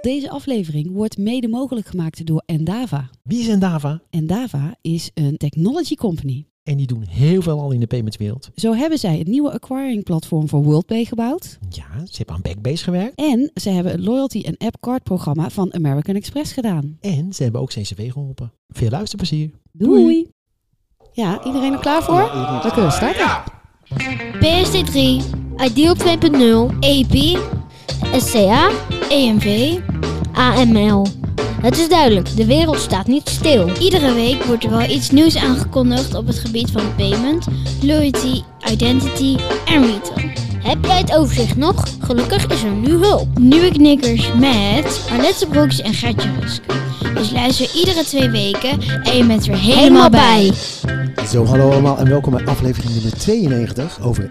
Deze aflevering wordt mede mogelijk gemaakt door Endava. Wie is Endava? Endava is een technology company. En die doen heel veel al in de paymentswereld. Zo hebben zij het nieuwe acquiring platform voor WorldPay gebouwd. Ja, ze hebben aan Backbase gewerkt. En ze hebben het loyalty en app card programma van American Express gedaan. En ze hebben ook CCW geholpen. Veel luisterplezier. Doei! Ja, iedereen er klaar voor? Dan kunnen we starten. PSD3, Ideal 2.0, EP, SCA, EMV, AML. Het is duidelijk, de wereld staat niet stil. Iedere week wordt er wel iets nieuws aangekondigd op het gebied van payment, loyalty, identity en retail. Heb jij het overzicht nog? Gelukkig is er nu hulp. Nieuwe knikkers met Arlette Broeks en Gertje Rusk. Dus luister iedere twee weken en je bent er helemaal bij. Zo, hallo allemaal en welkom bij aflevering nummer 92 over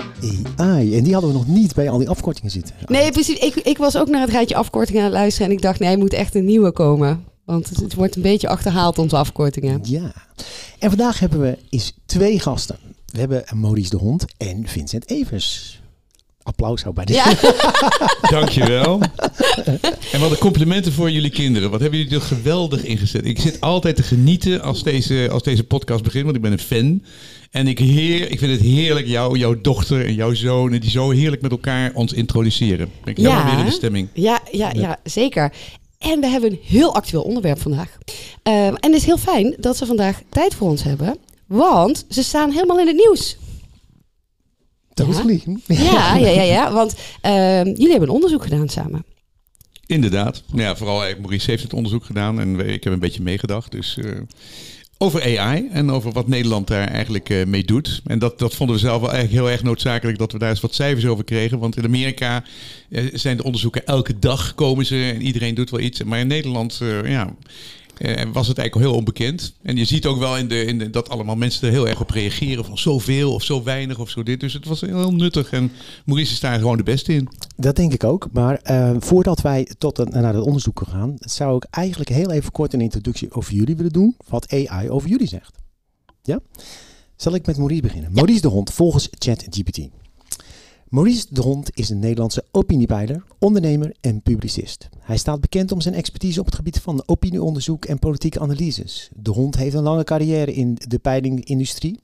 AI. En die hadden we nog niet bij al die afkortingen zitten. Nee, precies. Ik, ik was ook naar het rijtje afkortingen aan het luisteren en ik dacht, nee, er moet echt een nieuwe komen. Want het, het wordt een beetje achterhaald, onze afkortingen. Ja. En vandaag hebben we eens twee gasten. We hebben Maurice de Hond en Vincent Evers. Applaus zou bij de... Ja, Dankjewel. en wat een complimenten voor jullie kinderen. Wat hebben jullie er geweldig ingezet. Ik zit altijd te genieten als deze, als deze podcast begint, want ik ben een fan. En ik, heer, ik vind het heerlijk, jou, jouw dochter en jouw zoon, die zo heerlijk met elkaar ons introduceren. Ben ik Ja. weer in de stemming. ja, ja, ja, zeker. En we hebben een heel actueel onderwerp vandaag. Ehm, en het is heel fijn dat ze vandaag tijd voor ons hebben. Want ze staan helemaal in het nieuws. Totally. Ja, ja, ja, ja. Want ehm, jullie hebben een onderzoek gedaan samen. Inderdaad. Ja, vooral eigenlijk Maurice heeft het onderzoek gedaan en we- ik heb een beetje meegedacht. Dus eh, over AI en over wat Nederland daar eigenlijk eh, mee doet. En dat, dat vonden we zelf wel eigenlijk heel erg noodzakelijk dat we daar eens wat cijfers over kregen. Want in Amerika eh, zijn de onderzoeken elke dag komen ze en iedereen doet wel iets. Maar in Nederland eh, ja, eh, was het eigenlijk al heel onbekend. En je ziet ook wel in de, in de, dat allemaal mensen er heel erg op reageren. Van zoveel of zo weinig of zo dit. Dus het was heel nuttig. En Maurice is daar gewoon de beste in. Dat denk ik ook. Maar eh, voordat wij tot een, naar het onderzoek gaan, zou ik eigenlijk heel even kort een introductie over jullie willen doen. Wat AI over jullie zegt. Ja? Zal ik met Maurice beginnen? Maurice de Hond, volgens ChatGPT. Maurice de Hond is een Nederlandse opiniepeiler, ondernemer en publicist. Hij staat bekend om zijn expertise op het gebied van opinieonderzoek en politieke analyses. De Hond heeft een lange carrière in de peilingindustrie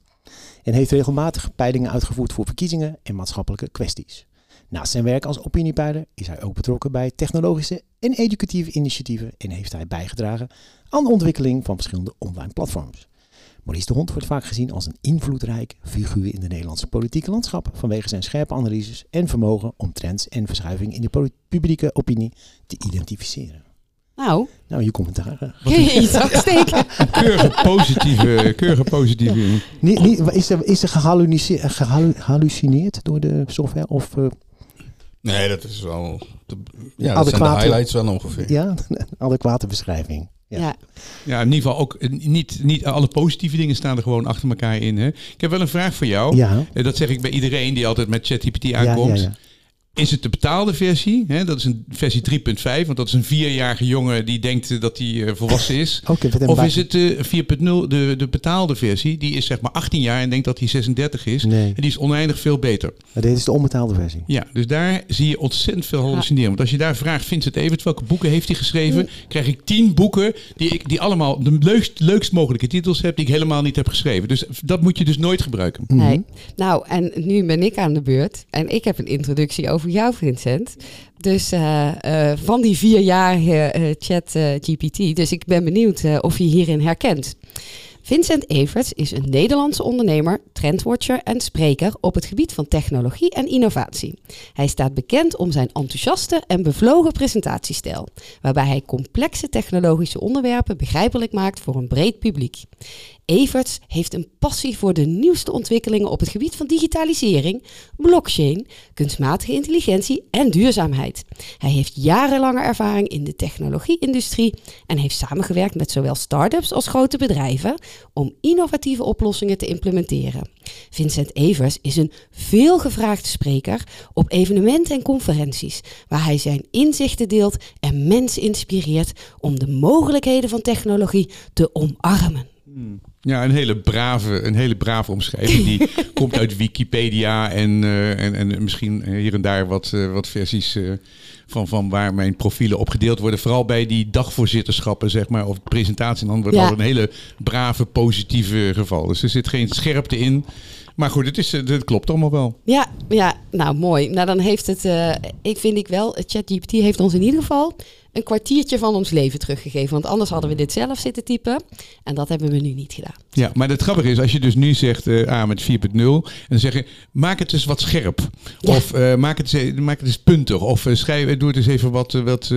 en heeft regelmatig peilingen uitgevoerd voor verkiezingen en maatschappelijke kwesties. Naast zijn werk als opiniepeiler is hij ook betrokken bij technologische en educatieve initiatieven en heeft hij bijgedragen aan de ontwikkeling van verschillende online platforms. Maurice de Hond wordt vaak gezien als een invloedrijk figuur in de Nederlandse politieke landschap vanwege zijn scherpe analyses en vermogen om trends en verschuiving in de publieke opinie te identificeren. Nou, Nou, je commentaar. kun je iets afsteken? Keurige positieve, keurige positieve. Niet, niet, is er, is er gehallu- gehallucineerd door de software? Of eh, Nee, dat is wel. de- ja, dat zijn de highlights wel ongeveer. ja, een adequate beschrijving? Ja. Ja. In ieder geval ook eh, niet, niet alle positieve dingen staan er gewoon achter elkaar in. Hè? Ik heb wel een vraag voor jou. Ja, Eh, Dat zeg ik bij iedereen die altijd met ChatGPT ja, aankomt. ja, ja. Is het de betaalde versie? Hè? Dat is een versie 3.5, want dat is een vierjarige jongen die denkt eh, dat hij eh, volwassen is. Of is het de 4.0, de, de betaalde versie? Die is zeg maar 18 jaar en denkt dat hij 36 is. Nee, En die is oneindig veel beter. dit is de onbetaalde versie. Ja, dus daar zie je ontzettend veel hallucineren. Want als je daar vraagt, Vincent Evert, welke boeken heeft hij geschreven? Krijg ik tien boeken die, ik, die allemaal de leukst, leukst mogelijke titels hebben, die ik helemaal niet heb geschreven. Dus dat moet je dus nooit gebruiken. Mhm. Nee. Nou, en nu ben ik aan de beurt. En ik heb een introductie over jou, Vincent. Dus eh, eh, van die vierjarige eh chat GPT. Dus ik ben benieuwd of je hierin herkent. Vincent Everts is een Nederlandse ondernemer, trendwatcher en spreker op het gebied van technologie en innovatie. Hij staat bekend om zijn enthousiaste en bevlogen presentatiestijl, waarbij hij complexe technologische onderwerpen begrijpelijk maakt voor een breed publiek. Everts heeft een passie voor de nieuwste ontwikkelingen op het gebied van digitalisering, blockchain, kunstmatige intelligentie en duurzaamheid. Hij heeft jarenlange ervaring in de technologie-industrie en heeft samengewerkt met zowel start-ups als grote bedrijven om innovatieve oplossingen te implementeren. Vincent Evers is een veelgevraagde spreker op evenementen en conferenties, waar hij zijn inzichten deelt en mensen inspireert om de mogelijkheden van technologie te omarmen. Ja, een hele brave, een hele brave omschrijving. Die komt uit Wikipedia en, eh, en, en misschien hier en daar wat, eh, wat versies eh, van, van waar mijn profielen op gedeeld worden. Vooral bij die dagvoorzitterschappen, zeg maar, of presentatie. Dan wordt Ja. een hele brave, positieve geval. Dus er zit geen scherpte in. Maar goed, het, is, het klopt allemaal wel. Ja, ja, nou mooi. Nou dan heeft het, ik vind ik wel, ChatGPT heeft ons in ieder geval een kwartiertje van ons leven teruggegeven. Want anders hadden we dit zelf zitten typen. En dat hebben we nu niet gedaan. Ja, maar het grappige is, als je dus nu zegt ah, met 4.0, en dan zeg je, maak het eens wat scherp. Ja. Of eh, maak, het, eens- maak het eens puntig. Of eh, schrijf, doe het eens even wat, wat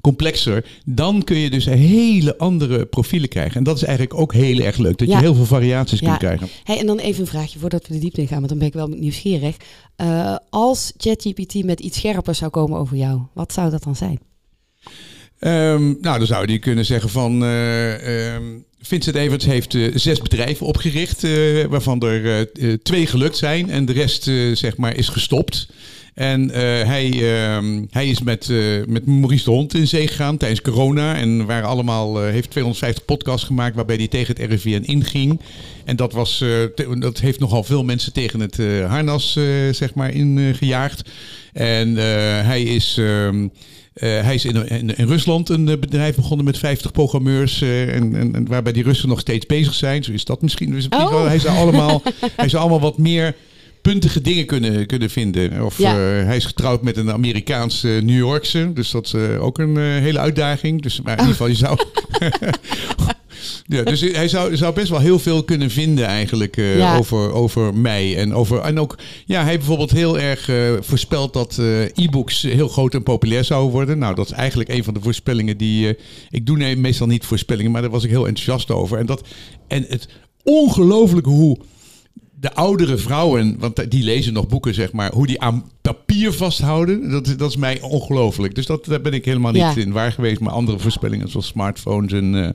complexer. Dan kun je dus hele andere profielen krijgen. En dat is eigenlijk ook heel erg leuk. Dat Ja. je heel veel variaties Ja. kunt krijgen. Hey, en dan even een vraagje voordat we de diepte in gaan, want dan ben ik wel nieuwsgierig. Als ChatGPT met iets scherper zou komen over jou, wat zou dat dan zijn? Ehm, nou, dan zou je kunnen zeggen van... eh, ehm, Vincent Everts heeft eh, zes bedrijven opgericht, eh, waarvan er twee gelukt zijn en de rest zeg maar is gestopt. En hij, ehm, hij is met, met Maurice de Hond in zee gegaan tijdens corona. En waren allemaal, heeft 250 podcasts gemaakt waarbij hij tegen het RIVM inging. En dat, was, dat heeft nogal veel mensen tegen het harnas zeg maar ingejaagd. en hij is... hij is in, in, in Rusland een eh, bedrijf begonnen met 50 programmeurs. eh, en, en, en waarbij die Russen nog steeds bezig zijn. Zo is dat misschien. Dus is Oh. hij, zou allemaal, hij zou allemaal wat meer puntige dingen kunnen, kunnen vinden. Of Ja. eh, hij is getrouwd met een Amerikaanse New Yorkse. Dus dat is eh, ook een eh, hele uitdaging. Dus maar in ieder geval, je zou... ja, dus hij zou, zou best wel heel veel kunnen vinden eigenlijk eh, Ja. over, over mij. En, over, en ook, ja, hij heeft bijvoorbeeld heel erg eh, voorspeld dat eh, e-books heel groot en populair zouden worden. Nou, dat is eigenlijk een van de voorspellingen die... eh, ik doe nee, meestal niet voorspellingen, maar daar was ik heel enthousiast over. En, dat, en het ongelooflijke hoe de oudere vrouwen, want die lezen nog boeken, zeg maar, hoe die aan papier vasthouden, dat, is- dat is mij ongelooflijk. Dus dat, daar ben ik helemaal niet Ja. in waar geweest. Maar andere voorspellingen, zoals smartphones en, eh,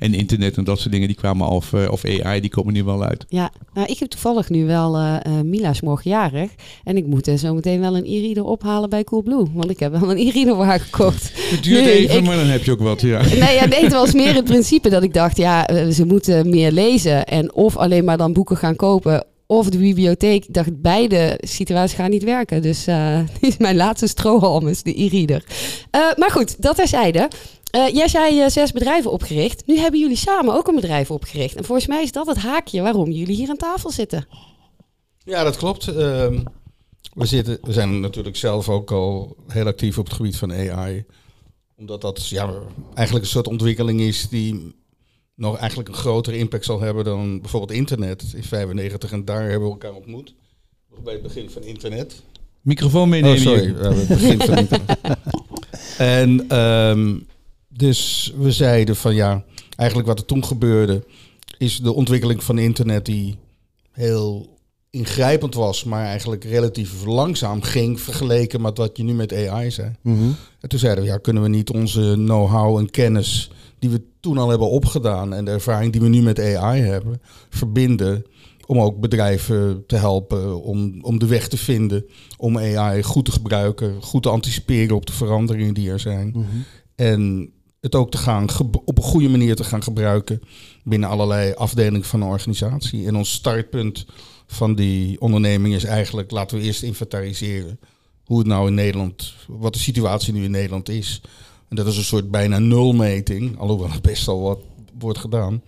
en internet en dat soort dingen, die kwamen al, of, eh, of AI, die komen nu wel uit. Ja, nou, ik heb toevallig nu wel, eh eh, Mila is morgenjarig. En ik moet eh, zo meteen wel een e-reader ophalen bij Coolblue. Want ik heb wel een e-reader voor haar gekocht. Het duurt Nee, even, ik- maar dan heb je ook wat, ja. Nee, ja, nee, het was meer het principe dat ik dacht, ja, ze moeten meer lezen. En of alleen maar dan boeken gaan kopen. Of de bibliotheek. Ik dacht, beide situaties gaan niet werken. Dus dit is mijn laatste strohalm, is de e-reader. Maar goed, dat terzijde. Eh jij zei eh, zes bedrijven opgericht. Nu hebben jullie samen ook een bedrijf opgericht. En volgens mij is dat het haakje waarom jullie hier aan tafel zitten. Ja, dat klopt. Ehm, we, zitten, we zijn natuurlijk zelf ook al heel actief op het gebied van AI. Omdat dat ja, eigenlijk een soort ontwikkeling is die nog eigenlijk een grotere impact zal hebben dan bijvoorbeeld internet in 95. En daar hebben we elkaar ontmoet. Nog bij het begin van internet. Microfoon Oh, meenemen. sorry. hier. Ja, het begin van internet. En ehm, dus we zeiden van ja, eigenlijk wat er toen gebeurde, is de ontwikkeling van internet die heel ingrijpend was, maar eigenlijk relatief langzaam ging vergeleken met wat je nu met AI zei. Mhm. En toen zeiden we, ja, kunnen we niet onze know-how en kennis die we toen al hebben opgedaan en de ervaring die we nu met AI hebben, verbinden om ook bedrijven te helpen om, om de weg te vinden om AI goed te gebruiken, goed te anticiperen op de veranderingen die er zijn. Mhm. En het ook te gaan op een goede manier te gaan gebruiken binnen allerlei afdelingen van een organisatie. En ons startpunt van die onderneming is eigenlijk, laten we eerst inventariseren hoe het nou in Nederland, wat de situatie nu in Nederland is. En dat is een soort bijna nulmeting, alhoewel er best al wat wordt gedaan.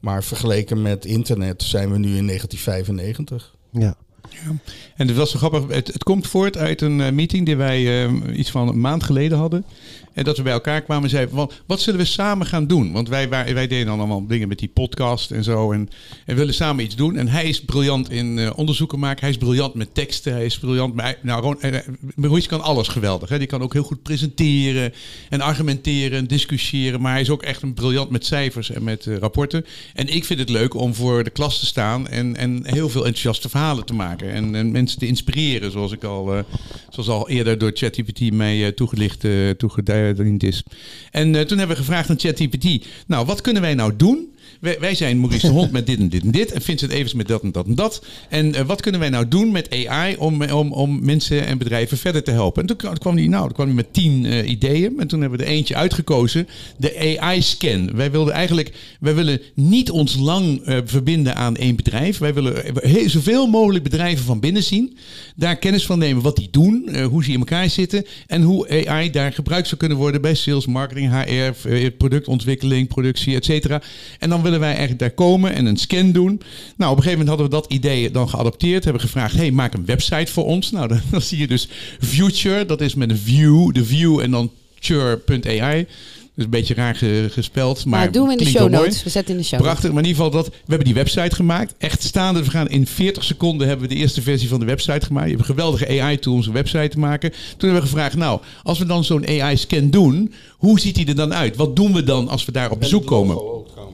Maar vergeleken met internet zijn we nu in 1995. Ja. En het was zo grappig. Het, het komt voort uit een eh, meeting die wij eh, iets van een maand geleden hadden. En dat we bij elkaar kwamen en zeiden: van, wat zullen we samen gaan doen? Want wij, wij, deden dan allemaal dingen met die podcast en zo. En, en willen samen iets doen. En hij is briljant in eh, onderzoeken maken. Hij is briljant met teksten. Hij is briljant. met- Nou, Ron, eh, Maurice kan alles geweldig. Hè? Die kan ook heel goed presenteren en argumenteren en discussiëren. Maar hij is ook echt een briljant met cijfers en met eh, rapporten. En ik vind het leuk om voor de klas te staan en, en heel veel enthousiaste verhalen te maken. En, en mensen te inspireren, zoals ik al, eh, zoals al eerder door ChatGPT mij eh, toegelicht, eh is. En eh, toen hebben we gevraagd aan ChatGPT, nou wat kunnen wij nou doen wij, zijn Maurice de Hond met dit en dit en dit. En Vincent Evers met dat en dat en dat. En eh, wat kunnen wij nou doen met AI om, om, om mensen en bedrijven verder te helpen? En toen kwam- hij, nou, kwam met tien eh, ideeën. En toen hebben we er eentje uitgekozen. De AI-scan. Wij wilden eigenlijk, wij willen niet ons lang eh, verbinden aan één bedrijf. Wij willen heel, zoveel mogelijk bedrijven van binnen zien. Daar kennis van nemen wat die doen, hoe ze in elkaar zitten. En hoe AI daar gebruikt zou kunnen worden bij sales, marketing, HR, productontwikkeling, productie, et cetera. En dan willen wij eigenlijk daar komen en een scan doen. Nou, op een gegeven moment hadden we dat idee dan geadopteerd. Hebben gevraagd, hey, maak een website voor ons. Nou, dan, dan zie je dus Future, dat is met een view, de view en dan ture.ai. Dus een beetje raar ge- gespeld, maar, Maar doen we in de klinkt show wel mooi. notes. We zetten in de show notes. Prachtig, maar in ieder geval dat we hebben die website gemaakt. Echt staande. We gaan in 40 seconden hebben we de eerste versie van de website gemaakt. Je hebt een geweldige AI-tool om zo'n website te maken. Toen hebben we gevraagd, nou, als we dan zo'n AI-scan doen, hoe ziet die er dan uit? Wat doen we dan als we daar op bezoek komen?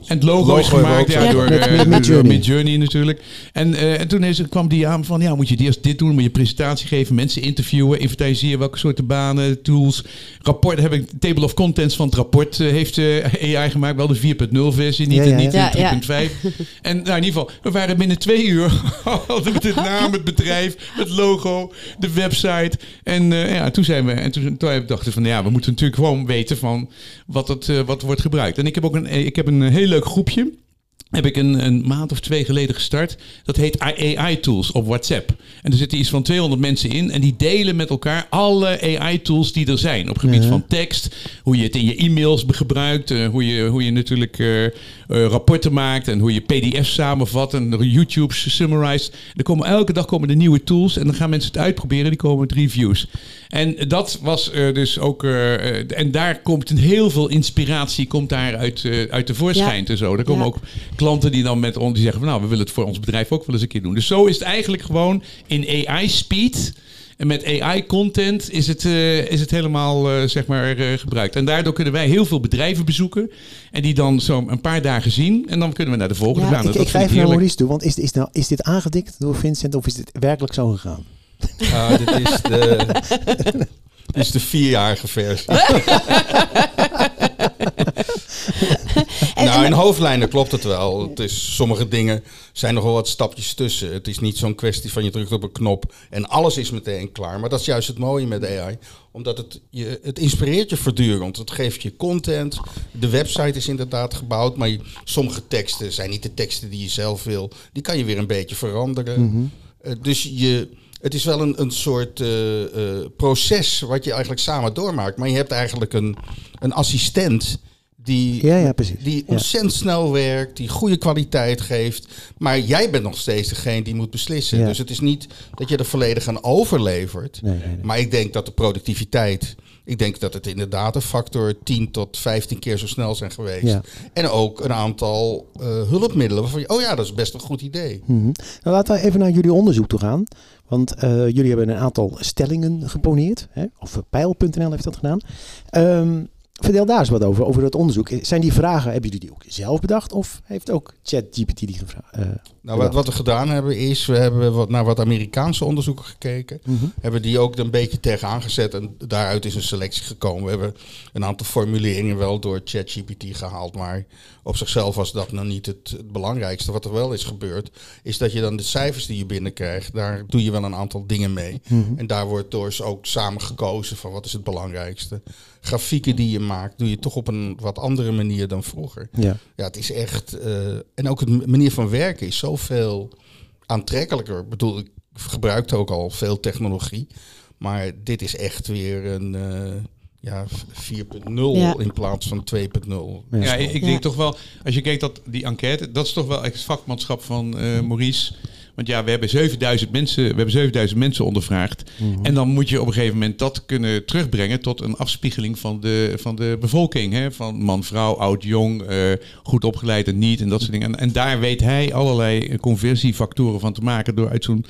En het logo, Logo is gemaakt ook ja, zo. door, Met- eh, met door Midjourney. Midjourney natuurlijk. En, eh, en toen is, kwam die aan van, ja, moet je eerst dit doen? Moet je presentatie geven, mensen interviewen, inventariseren welke soorten banen, tools. Rapport, heb ik table of contents van het rapport eh, heeft eh, AI gemaakt. Wel de 4.0 versie, niet, Ja, ja, niet ja. de Ja, 3.5. En nou, in ieder geval, we waren binnen twee uur hadden we de naam, het bedrijf, het logo, de website. En eh, ja, toen zijn we, en toen, toen dachten we van, ja, we moeten natuurlijk gewoon weten van wat, het, eh, wat wordt gebruikt. En ik heb ook een, ik heb een heel leuk groepje heb ik een, een maand of twee geleden gestart. Dat heet AI-tools op WhatsApp. En er zitten iets van 200 mensen in. En die delen met elkaar alle AI-tools die er zijn. Op gebied Ja. van tekst. Hoe je het in je e-mails gebruikt. eh, hoe, je, hoe je natuurlijk eh, eh, rapporten maakt. En hoe je pdf's samenvat. En YouTube's summarized. Er komen, elke dag komen er nieuwe tools. En dan gaan mensen het uitproberen. Die komen met reviews. En dat was eh, dus ook... eh, eh, en daar komt een heel veel inspiratie komt daar uit, eh, uit tevoorschijn. En zo. Er komen Ja. ook klanten die dan met ons die zeggen van nou, we willen het voor ons bedrijf ook wel eens een keer doen. Dus zo is het eigenlijk gewoon in AI speed. En met AI content is het, is het helemaal zeg maar gebruikt. En daardoor kunnen wij heel veel bedrijven bezoeken. En die dan zo een paar dagen zien. En dan kunnen we naar de volgende Ja, gaan. Ik, dat ik ga even naar. Maurice toe, want is, is, nou, is dit aangedikt door Vincent of is dit werkelijk zo gegaan? Ah, dit is de, dit is de vierjarige versie. nou, in hoofdlijnen klopt het wel. Het is, sommige dingen zijn nog wel wat stapjes tussen. Het is niet zo'n kwestie van je drukt op een knop en alles is meteen klaar. Maar dat is juist het mooie met AI. Omdat het, je, het inspireert je voortdurend. Het geeft je content. De website is inderdaad gebouwd. Maar je- sommige teksten zijn niet de teksten die je zelf wil. Die kan je weer een beetje veranderen. Eh, dus je, het is wel een, een soort eh, eh, proces wat je eigenlijk samen doormaakt. Maar je hebt eigenlijk een, een assistent die, Ja, ja, precies. Die Ja. ontzettend snel werkt, die goede kwaliteit geeft. Maar jij bent nog steeds degene die moet beslissen. Dus het is niet dat je er volledig aan overlevert. Nee, nee, nee. Maar ik denk dat de productiviteit, ik denk dat het inderdaad een factor 10 tot 15 keer zo snel zijn geweest. Ja. En ook een aantal eh, hulpmiddelen waarvan je, oh ja, dat is best een goed idee. Mhm. Nou, laten we even naar jullie onderzoek toe gaan. Want eh, jullie hebben een aantal stellingen geponeerd. Hè? Of eh, Pijl.nl heeft dat gedaan. Ehm, vertel daar eens wat over, over dat onderzoek. Zijn die vragen, hebben jullie die ook zelf bedacht? Of heeft ook ChatGPT die gevraagd? eh, Nou, wat, wat we gedaan hebben is, we hebben wat, naar wat Amerikaanse onderzoeken gekeken. mhm. Hebben die ook een beetje tegenaan gezet en daaruit is een selectie gekomen. We hebben een aantal formuleringen wel door ChatGPT gehaald, maar op zichzelf was dat nou niet het, het belangrijkste. Wat er wel is gebeurd, is dat je dan de cijfers die je binnenkrijgt, daar doe je wel een aantal dingen mee. Mhm. En daar wordt door ze ook samen gekozen van wat is het belangrijkste. Grafieken die je maakt, doe je toch op een wat andere manier dan vroeger. Ja. Ja, het is echt. eh, en ook de manier van werken is zoveel aantrekkelijker. Ik bedoel, ik gebruikte ook al veel technologie. Maar dit is echt weer een eh, ja, 4.0 Ja. in plaats van 2.0. Ja. Ja, ik, denk Ja. toch wel, als je kijkt dat die enquête, dat is toch wel echt het vakmanschap van eh, Maurice. Want ja, we hebben 7000 mensen, we hebben 7000 mensen ondervraagd. Mhm. En dan moet je op een gegeven moment dat kunnen terugbrengen tot een afspiegeling van de, van de bevolking. Hè? Van man, vrouw, oud, jong, eh, goed opgeleid en niet en dat soort dingen. En, en daar weet hij allerlei conversiefactoren van te maken door uit zo'n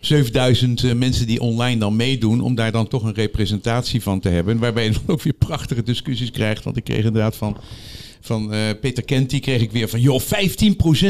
7000 eh, mensen die online dan meedoen, om daar dan toch een representatie van te hebben. Waarbij je dan ook weer prachtige discussies krijgt. Want ik kreeg inderdaad van van eh, Peter Kenty kreeg ik weer van... joh, 15%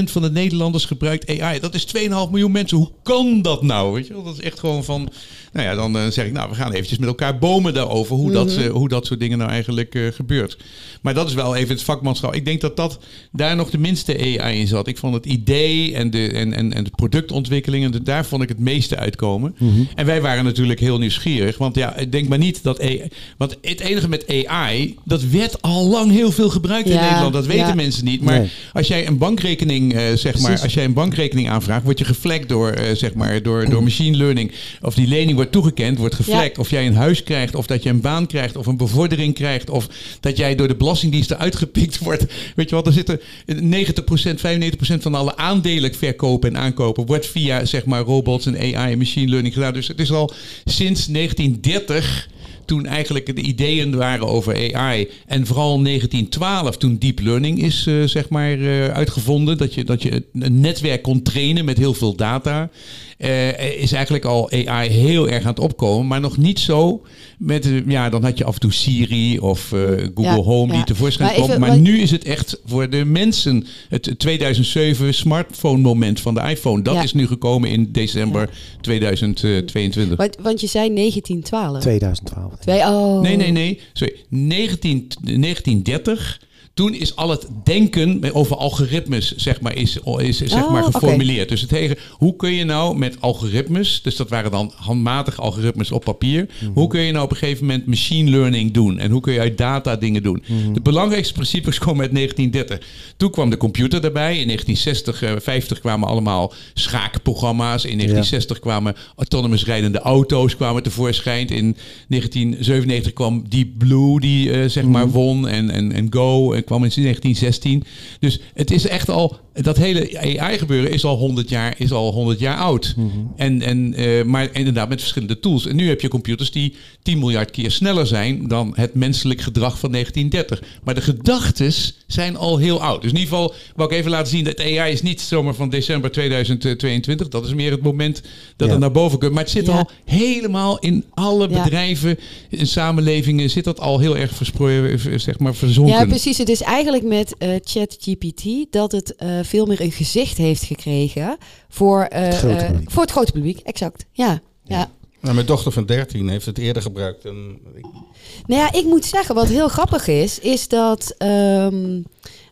van de Nederlanders gebruikt AI. Dat is 2,5 miljoen mensen. Hoe kan dat nou? Weet je wel? Dat is echt gewoon van... Nou ja, dan eh, zeg ik, nou, we gaan eventjes met elkaar bomen daarover... hoe, dat, eh, hoe dat soort dingen nou eigenlijk eh, gebeurt. Maar dat is wel even het vakmanschap. Ik denk dat dat daar nog de minste AI in zat. Ik vond het idee en de, en, en, en de productontwikkelingen... de- daar vond ik het meeste uitkomen. En wij waren natuurlijk heel nieuwsgierig. Want ja, ik denk maar niet dat AI... Want het enige met AI, dat werd al lang heel veel gebruikt in Nederland. Dat weten ja. mensen niet. Maar Nee. als jij een bankrekening, zeg maar, als jij een bankrekening aanvraagt, word je geflekt door, zeg maar, door, door machine learning. Of die lening wordt toegekend, wordt geflekt. Of jij een huis krijgt, of dat je een baan krijgt, of een bevordering krijgt, of dat jij door de belastingdiensten uitgepikt wordt. Weet je wat? Er zitten 90%, 95% van alle aandelen verkopen en aankopen wordt via, zeg maar, robots en AI en machine learning gedaan. Dus het is al sinds 1930 toen eigenlijk de ideeën waren over AI. En vooral 1912, toen deep learning is eh, zeg maar, eh, uitgevonden. Dat je, dat je een netwerk kon trainen met heel veel data. Eh, is eigenlijk al AI heel erg aan het opkomen. Maar nog niet zo met... eh, ja, dan had je af en toe Siri of eh, Google Ja, Home die ja. tevoorschijn Maar komt. even Maar nu is het echt voor de mensen... Het 2007 smartphone moment van de iPhone. Dat Ja. is nu gekomen in december 2022. Want, want je zei 1912. 2012. Twee, oh. Nee, nee, nee. Sorry. 19, 1930. Toen is al het denken over algoritmes, zeg maar, is, is zeg Oh, maar oké. geformuleerd. Dus het hele, hoe kun je nou met algoritmes, dus dat waren dan handmatige algoritmes op papier, hoe kun je nou op een gegeven moment machine learning doen? En hoe kun je uit data dingen doen? De belangrijkste principes komen uit 1930. Toen kwam de computer erbij. In 1960, eh, 50 kwamen allemaal schaakprogramma's. In 1960 kwamen autonomous rijdende auto's kwamen tevoorschijn. In 1997 kwam Deep Blue, die eh, zeg maar won. En, en, en Go en kwam in 1916. Dus het is echt al, dat hele AI-gebeuren is al 100 jaar, is al 100 jaar oud. En, en, eh, maar inderdaad met verschillende tools. En nu heb je computers die 10 miljard keer sneller zijn dan het menselijk gedrag van 1930. Maar de gedachtes zijn al heel oud. Dus in ieder geval wou ik even laten zien dat AI is niet zomaar van december 2022. Dat is meer het moment dat Ja. het naar boven komt. Maar het zit Ja. al helemaal in alle Ja. bedrijven, in samenlevingen, zit dat al heel erg versproeien, zeg maar, verzonken. Ja, precies. Het is eigenlijk met eh, ChatGPT dat het eh, veel meer een gezicht heeft gekregen voor, eh, Het grote publiek. voor het grote publiek. Exact. Ja. ja. Nou, mijn dochter van 13 heeft het eerder gebruikt. En ik- Nou ja, ik moet zeggen, wat heel grappig is, is dat ehm,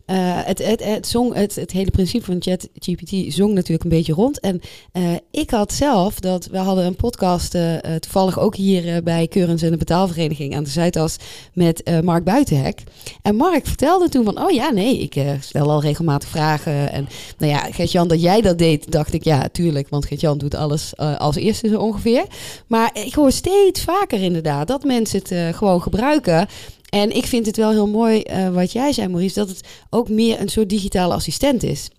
eh, het, het, het, het, het hele principe van ChatGPT zong natuurlijk een beetje rond. En eh, ik had zelf dat, we hadden een podcast eh, eh, toevallig ook hier eh, bij Keurens en de Betaalvereniging aan de Zuidas met eh, Mark Buitenhek. En Mark vertelde toen van, oh ja, nee, ik eh, stel al regelmatig vragen. En nou ja, Gert-Jan, dat jij dat deed, dacht ik, ja, tuurlijk, want Gert-Jan doet alles eh, als eerste zo ongeveer. Maar ik hoor steeds vaker inderdaad dat mensen het eh, gewoon gebruiken. En ik vind het wel heel mooi eh, wat jij zei, Maurice, dat het ook meer een soort digitale assistent is.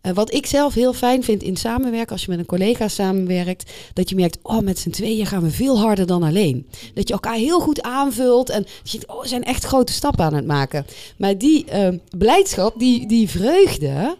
Eh, wat ik zelf heel fijn vind in samenwerken, als je met een collega samenwerkt, dat je merkt, oh, met z'n tweeën gaan we veel harder dan alleen. Dat je elkaar heel goed aanvult en je denkt, oh, we zijn echt grote stappen aan het maken. Maar die eh, blijdschap, die, die vreugde,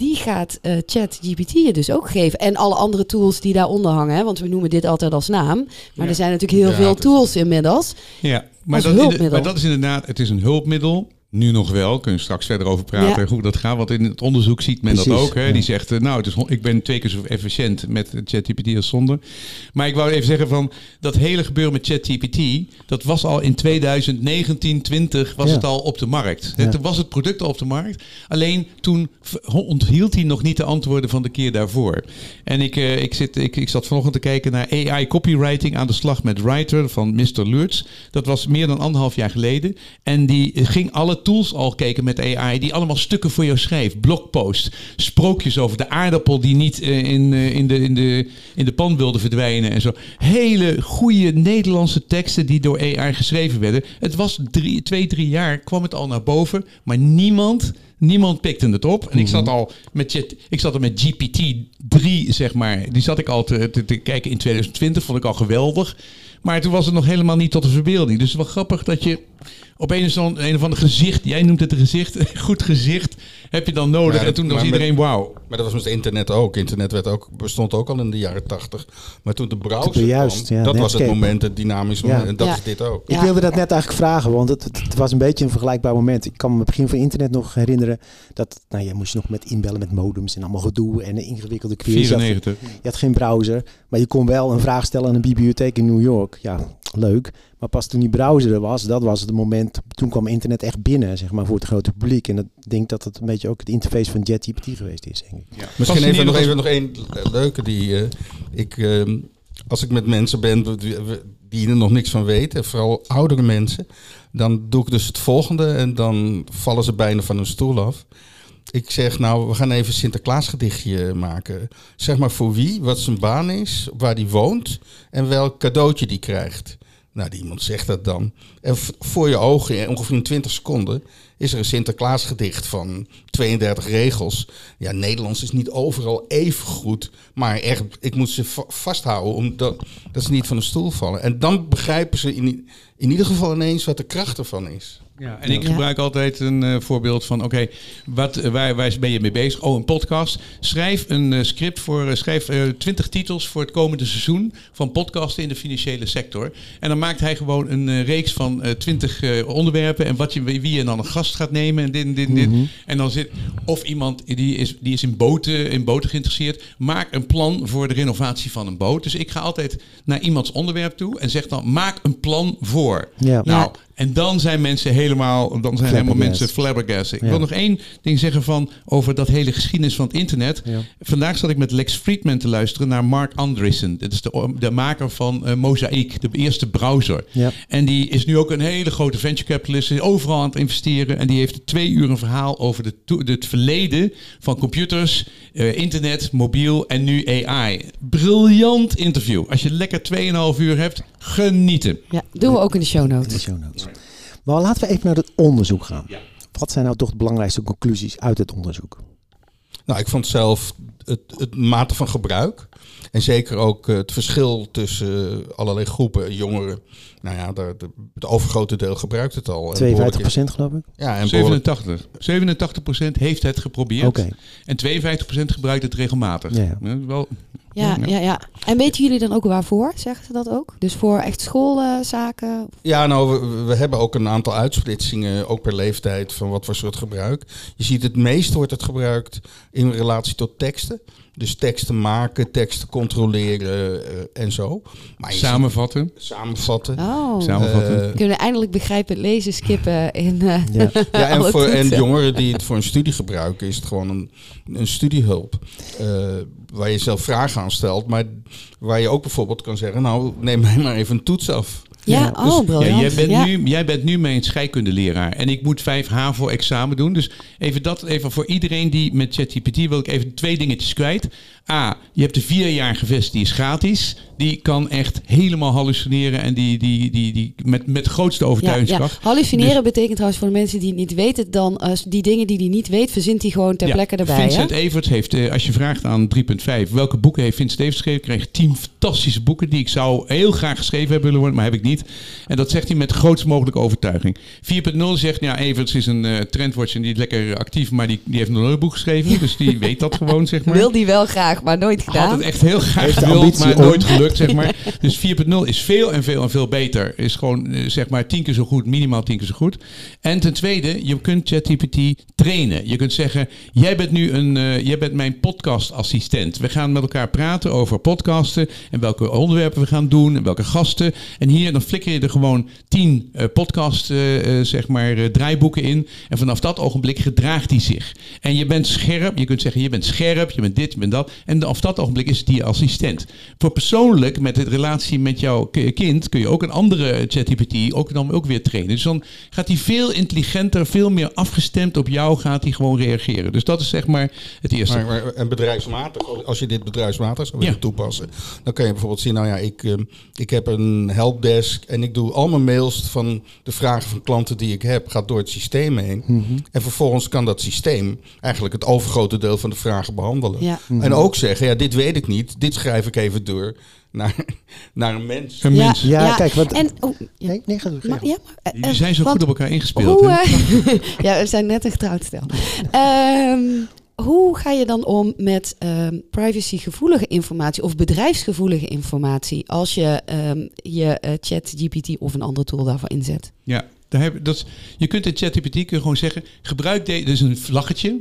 die gaat eh ChatGPT je dus ook geven. En alle andere tools die daaronder hangen. Hè? Want we noemen dit altijd als naam. Maar Ja. er zijn natuurlijk heel Ja, veel tools inmiddels. Ja, maar Als dat, hulpmiddel. maar dat is inderdaad, het is een hulpmiddel. Nu nog wel, kunnen we straks verder over praten Ja. hoe dat gaat. Want in het onderzoek ziet men dat ook. Hè. ja. Die zegt, eh, nou, het is, ik ben twee keer zo efficiënt met ChatGPT als zonder. Maar ik wou even zeggen van, dat hele gebeuren met ChatGPT, dat was al in 2019, 20 was Ja. het al op de markt. Ja. Het was het product al op de markt. Alleen toen onthield hij nog niet de antwoorden van de keer daarvoor. En ik, eh, ik, zit, ik, ik zat vanochtend te kijken naar AI copywriting aan de slag met Writer van Mr. Lurts. Dat was meer dan anderhalf jaar geleden. En die ging alle tools al kijken met AI, die allemaal stukken voor jou schreef. Blogpost, sprookjes over de aardappel die niet eh, in, eh, in, de, in, de, in de pan wilde verdwijnen en zo. Hele goede Nederlandse teksten die door AI geschreven werden. Het was drie, twee, drie jaar, kwam het al naar boven, maar niemand... Niemand pikte het op. En ik zat al met, ik zat er met GPT-3, zeg maar. Die zat ik al te, te, te kijken in 2020. Vond ik al geweldig. Maar toen was het nog helemaal niet tot de verbeelding. Dus het is wel grappig dat je op een of ander, een of ander gezicht, jij noemt het een gezicht, goed gezicht, heb je dan nodig. Maar en toen was iedereen wauw. Maar dat was met internet ook. Internet werd ook, bestond ook al in de jaren tachtig. Maar toen de browser Toen juist, kwam, ja, dat was het moment, het dynamisch Ja. moment. En dat Ja. is dit ook. Ik Ja. wilde dat net eigenlijk vragen, want het, was een beetje een vergelijkbaar moment. Ik kan me het begin van internet nog herinneren dat, nou ja, moest je nog met inbellen met modems en allemaal gedoe en een ingewikkelde quiz. Je had, 94. je had geen browser, maar je kon wel een vraag stellen aan een bibliotheek in New York. Ja, leuk. Maar pas toen die browser er was, dat was het moment, toen kwam internet echt binnen, zeg maar, voor het grote publiek. En ik denk dat het een beetje ook het interface van JetGPT geweest is, denk ik. Misschien even nog, even nog één leuke die eh, ik, eh, als ik met mensen ben die- er nog niks van weten, en vooral oudere mensen, dan doe ik dus het volgende en dan vallen ze bijna van hun stoel af. Ik zeg nou, we gaan even een Sinterklaas gedichtje maken. Zeg maar voor wie, wat zijn baan is, waar die woont en welk cadeautje die krijgt. Nou, die iemand zegt dat dan. En voor je ogen, in ongeveer in 20 seconden, is er een Sinterklaas gedicht van 32 regels. Ja, Nederlands is niet overal even goed. Maar echt, ik moet ze va- vasthouden omdat dat ze niet van de stoel vallen. En dan begrijpen ze in, in ieder geval ineens wat de kracht ervan is. Ja, en ik Ja. gebruik altijd een eh, voorbeeld van, oké, wat eh, waar, waar ben je mee bezig? Oh, een podcast. Schrijf een eh, script voor, eh, schrijf eh, 20 titels voor het komende seizoen van podcasten in de financiële sector. En dan maakt hij gewoon een reeks van eh 20 eh, onderwerpen en wat je, wie je dan een gast gaat nemen en dit en dit en dit. En dan zit, of iemand die is, die is in, boten, in boten geïnteresseerd, maak een plan voor de renovatie van een boot. Dus ik ga altijd naar iemands onderwerp toe en zeg dan, maak een plan voor. Ja. Nou, en dan zijn mensen helemaal, dan zijn helemaal mensen flabbergasted. Ik Ja. wil nog één ding zeggen van over dat hele geschiedenis van het internet. Ja. Vandaag zat ik met Lex Friedman te luisteren naar Mark Andreessen. Dat is de, de maker van eh Mosaic, de eerste browser. Ja. En die is nu ook een hele grote venture capitalist. Is overal aan het investeren. En die heeft twee uur een verhaal over de het verleden van computers, eh, internet, mobiel en nu AI. Briljant interview. Als je lekker 2,5 uur hebt, genieten. Ja, doen we ook in de show in de notes. show notes. Maar laten we even naar het onderzoek gaan. Wat zijn nou toch de belangrijkste conclusies uit het onderzoek? Nou, ik vond zelf het, het mate van gebruik. En zeker ook eh, het verschil tussen eh, allerlei groepen jongeren. Nou ja, de, de, het overgrote deel gebruikt het al. En 52 behoorlijk- procent geloof ik. Ja, en behoorlijk- 87. 87% heeft het geprobeerd. Oké. En 52% gebruikt het regelmatig. Ja, Wel, Ja, ja, ja. En weten jullie dan ook waarvoor? Zeggen ze dat ook? Dus voor echt schoolzaken? Ja, nou, we, we hebben ook een aantal uitsplitsingen, ook per leeftijd, van wat voor soort gebruik. Je ziet het meest wordt het gebruikt in relatie tot teksten. Dus teksten maken, teksten controleren eh, en zo. Maar je samenvatten. ziet- samenvatten. oh. Samenvatten. Eh, Kunnen we eindelijk begrijpen, lezen, skippen in... eh, Ja. Ja, en, voor, en jongeren die het voor een studie gebruiken, is het gewoon een, een studiehulp. eh, waar je zelf vragen aan stelt, maar waar je ook bijvoorbeeld kan zeggen: Nou, neem mij maar even een toets af. Ja, Ja, dus- oh, Ja, briljant. jij, bent Ja. Nu, jij bent nu mijn scheikundeleraar en ik moet vijf HAVO-examen doen. Dus even dat even voor iedereen die met ChatGPT wil ik even twee dingetjes kwijt. A, je hebt de vierjarige versie, die is gratis. Die kan echt helemaal hallucineren en die, die, die, die met, met grootste Ja, ja. overtuigingskracht. Hallucineren Dus- betekent trouwens voor de mensen die het niet weten, dan eh, die dingen die hij niet weet, verzint hij gewoon ter Ja, plekke erbij. Vincent hè? Everts heeft, eh, als je vraagt aan 3.5 welke boeken heeft Vincent Everts geschreven, krijg je tien fantastische boeken die ik zou heel graag geschreven hebben willen worden, maar heb ik niet. En dat zegt hij met grootst mogelijke overtuiging. 4.0 zegt, ja, Everts is een eh trendwatcher en die is lekker actief, maar die, die heeft nog nooit een boek geschreven, dus die weet dat gewoon, zeg maar. Wil die wel graag, maar nooit Had gedaan. het echt heel graag gewild, maar om. nooit gelukt, zeg maar. Dus 4.0 is veel en veel en veel beter. Is gewoon, eh, zeg maar, tien keer zo goed, minimaal tien keer zo goed. En ten tweede, je kunt ChatGPT trainen. Je kunt zeggen, jij bent nu een, eh, jij bent mijn podcastassistent. We gaan met elkaar praten over podcasten en welke onderwerpen we gaan doen en welke gasten. En hier, dan flikker je er gewoon tien eh, podcast, eh, eh, zeg maar, eh, draaiboeken in. En vanaf dat ogenblik gedraagt hij zich. En je bent scherp. Je kunt zeggen, je bent scherp, je bent dit, je bent dat. En vanaf dat ogenblik is het je assistent. Voor persoonlijk, met de relatie met jouw kind, kun je ook een andere ChatGPT ook dan ook weer trainen. Dus dan gaat hij veel intelligenter, veel meer afgestemd op jou, gaat hij gewoon reageren. Dus dat is zeg maar het eerste. Maar, maar, en bedrijfsmatig, als je dit bedrijfsmatig zou willen Ja. toepassen, dan kan je bijvoorbeeld zien, nou ja, ik, eh, ik heb een helpdesk en ik doe al mijn mails van de vragen van klanten die ik heb, gaat door het systeem heen. En vervolgens kan dat systeem eigenlijk het overgrote deel van de vragen behandelen. Ja. En ook zeggen, ja, dit weet ik niet, dit schrijf ik even door naar, naar een mens. Een Ja. mens. Ja, Ja, kijk, want... En, oh, ja, Nee, nee, ga door. maar, ja, maar, eh, Jullie zijn zo want goed op elkaar ingespeeld. Hoe, hè? eh, ja, we zijn net een getrouwd stel. Ehm, hoe ga je dan om met ehm, privacygevoelige informatie of bedrijfsgevoelige informatie als je ehm, je eh, chat GPT of een andere tool daarvoor inzet? Ja, daar heb, dat je kunt in ChatGPT kun je gewoon zeggen: gebruik deze, dus een vlaggetje.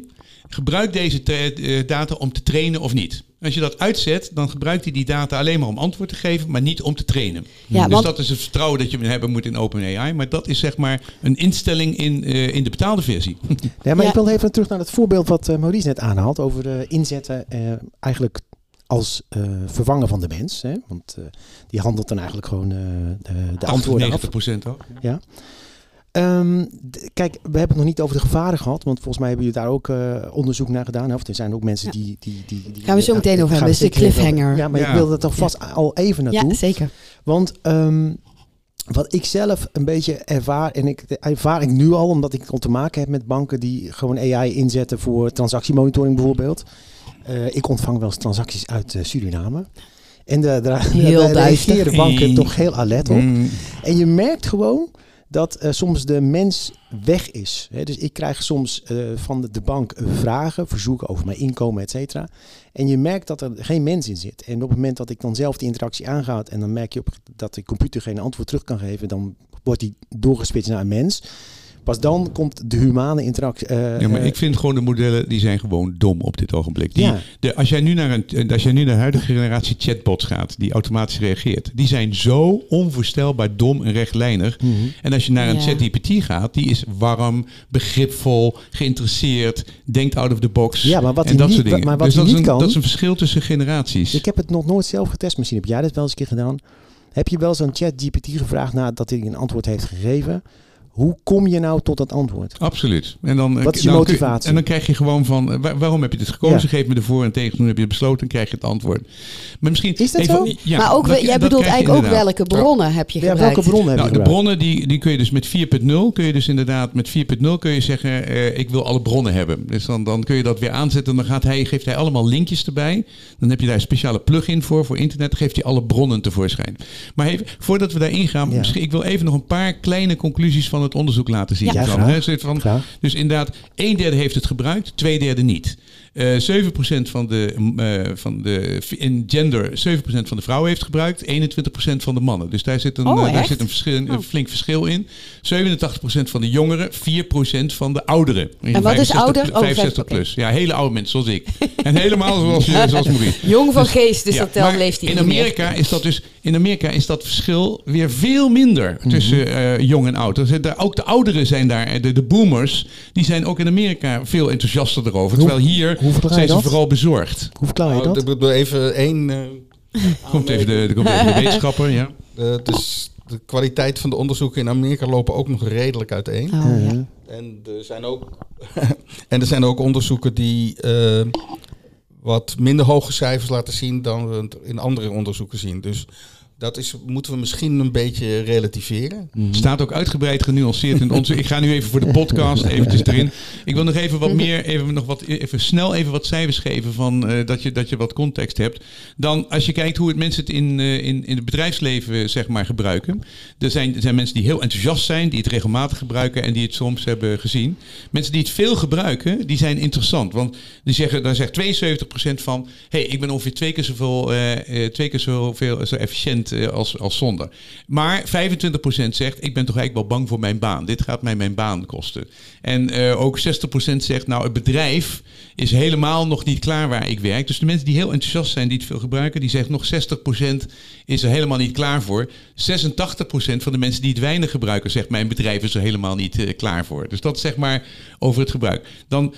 Gebruik deze te- eh, data om te trainen of niet. Als je dat uitzet, dan gebruikt hij die data alleen maar om antwoord te geven, maar niet om te trainen. Ja, dus want- dat is het vertrouwen dat je hebben moet in OpenAI. Maar dat is zeg maar een instelling in, eh, in de betaalde versie. Ja, maar Ja. ik wil even terug naar het voorbeeld wat eh, Maurice net aanhaalt over eh, inzetten eh, eigenlijk als eh, vervanger van de mens. Hè? Want eh, die handelt dan eigenlijk gewoon eh, de, de 80, antwoorden af. 90 procent ook. Ehm, d- kijk, we hebben het nog niet over de gevaren gehad, want volgens mij hebben jullie daar ook eh, onderzoek naar gedaan. hè? Of er zijn ook mensen Ja. die, die, die, die... Gaan we zo meteen over hebben, is de cliffhanger. Ja, maar Ja. ik wilde er toch vast al even naartoe. Ja, zeker. Want ehm, wat ik zelf een beetje ervaar, en ik ervaar ik nu al, omdat ik al te maken heb met banken die gewoon AI inzetten voor transactiemonitoring bijvoorbeeld. Eh, ik ontvang wel eens transacties uit eh, Suriname. En duister. reageren banken Hey. toch heel alert op. Mm. En je merkt gewoon dat eh, soms de mens weg is. Dus ik krijg soms eh, van de, bank vragen, verzoeken over mijn inkomen, et cetera. En je merkt dat er geen mens in zit. En op het moment dat ik dan zelf die interactie aangaat en dan merk je op dat de computer geen antwoord terug kan geven, dan wordt die doorgesplitst naar een mens. Pas dan komt de humane interactie. eh, Ja, maar eh, ik vind gewoon de modellen die zijn gewoon dom op dit ogenblik. Die, Ja. de, als, jij nu naar een, eh, als jij nu naar de huidige generatie chatbots gaat, die automatisch reageert, die zijn zo onvoorstelbaar dom en rechtlijnig. mhm. En als je naar een Ja. ChatGPT gaat, die is warm, begripvol, geïnteresseerd, denkt out of the box. Ja, maar wat en dat niet- soort dingen. maar wat dus dat, is niet een, kan- dat is een verschil tussen generaties. Ik heb het nog nooit zelf getest. Misschien heb jij dat wel eens een keer gedaan. Heb je wel eens aan ChatGPT gevraagd nadat hij een antwoord heeft gegeven? Hoe kom je nou tot dat antwoord? Absoluut. En dan, eh, Wat is je dan kun- motivatie? en dan krijg je gewoon van, eh, waar- waarom heb je dit gekozen? Ja. Geef me de voor- en tegen, toen heb je het besloten en krijg je het antwoord. Maar misschien Is dat even- zo? Ja, maar ook, dat- jij dat bedoelt je eigenlijk ook welke bronnen heb je Ja, gebruikt? welke bronnen heb Nou, je de gebruikt? bronnen die, die kun je dus met 4.0 kun je dus inderdaad met 4.0 kun je zeggen eh, ik wil alle bronnen hebben. Dus dan, dan kun je dat weer aanzetten. Dan gaat hij, geeft hij allemaal linkjes erbij. Dan heb je daar een speciale plugin voor voor internet. Dan geeft hij alle bronnen tevoorschijn. Maar even, voordat we daarin gaan, Ja. misschien, ik wil even nog een paar kleine conclusies van het onderzoek laten zien. Ja, hè. Van, Graag. dus inderdaad, een derde heeft het gebruikt, twee derde niet. Eh 7% van de, eh, van de, in gender, 7% van de vrouwen heeft gebruikt, 21% van de mannen. Dus daar zit een, Oh, eh, daar zit een, verschil, een Oh. flink verschil in. 87% van de jongeren, 4% van de ouderen. En wat is ouder? Oh, 65 oké. plus. Ja, hele oude mensen zoals ik. En helemaal zoals, je, zoals Maurice. Jong van geest, dus Ja, dat telt leeft hij in meer. Amerika is dat dus in Amerika is dat verschil weer veel minder Mhm. tussen eh, jong en oud. Dus, eh, ook de ouderen zijn daar, eh, de, de boomers, die zijn ook in Amerika veel enthousiaster erover. Hoe- Terwijl hier zijn ze dat? vooral bezorgd. Hoe verklaar je Nou, dat? ik wil even één. eh, Komt even de, komt even de wetenschapper, ja. eh, dus de kwaliteit van de onderzoeken in Amerika lopen ook nog redelijk uiteen. Oh, ja. Mhm. En er zijn ook, en er zijn ook onderzoeken die wat minder hoge cijfers laten zien dan we het in andere onderzoeken zien. Dus dat is, moeten we misschien een beetje relativeren. Staat ook uitgebreid genuanceerd in onze. Ik ga nu even voor de podcast eventjes erin. Ik wil nog even wat meer, even, nog wat, even snel even wat cijfers geven van eh, dat, je, dat je wat context hebt. Dan als je kijkt hoe het mensen het in, eh, in, in het bedrijfsleven zeg maar gebruiken. Er zijn, er zijn mensen die heel enthousiast zijn, die het regelmatig gebruiken en die het soms hebben gezien. Mensen die het veel gebruiken, die zijn interessant. Want die zeggen, daar zegt 72% van, hey, ik ben ongeveer twee keer zoveel, eh, eh, twee keer zoveel zo efficiënt eh, als, als zonder. Maar 25% zegt, ik ben toch eigenlijk wel bang voor mijn baan. Dit gaat mij mijn baan kosten. En eh, ook 60% zegt, nou het bedrijf is helemaal nog niet klaar waar ik werk. Dus de mensen die heel enthousiast zijn, die het veel gebruiken, die zegt nog 60% is er helemaal niet klaar voor. 86% van de mensen die het weinig gebruiken, zegt mijn bedrijf is er helemaal niet eh, klaar voor. Dus dat zeg maar over het gebruik. Dan 35%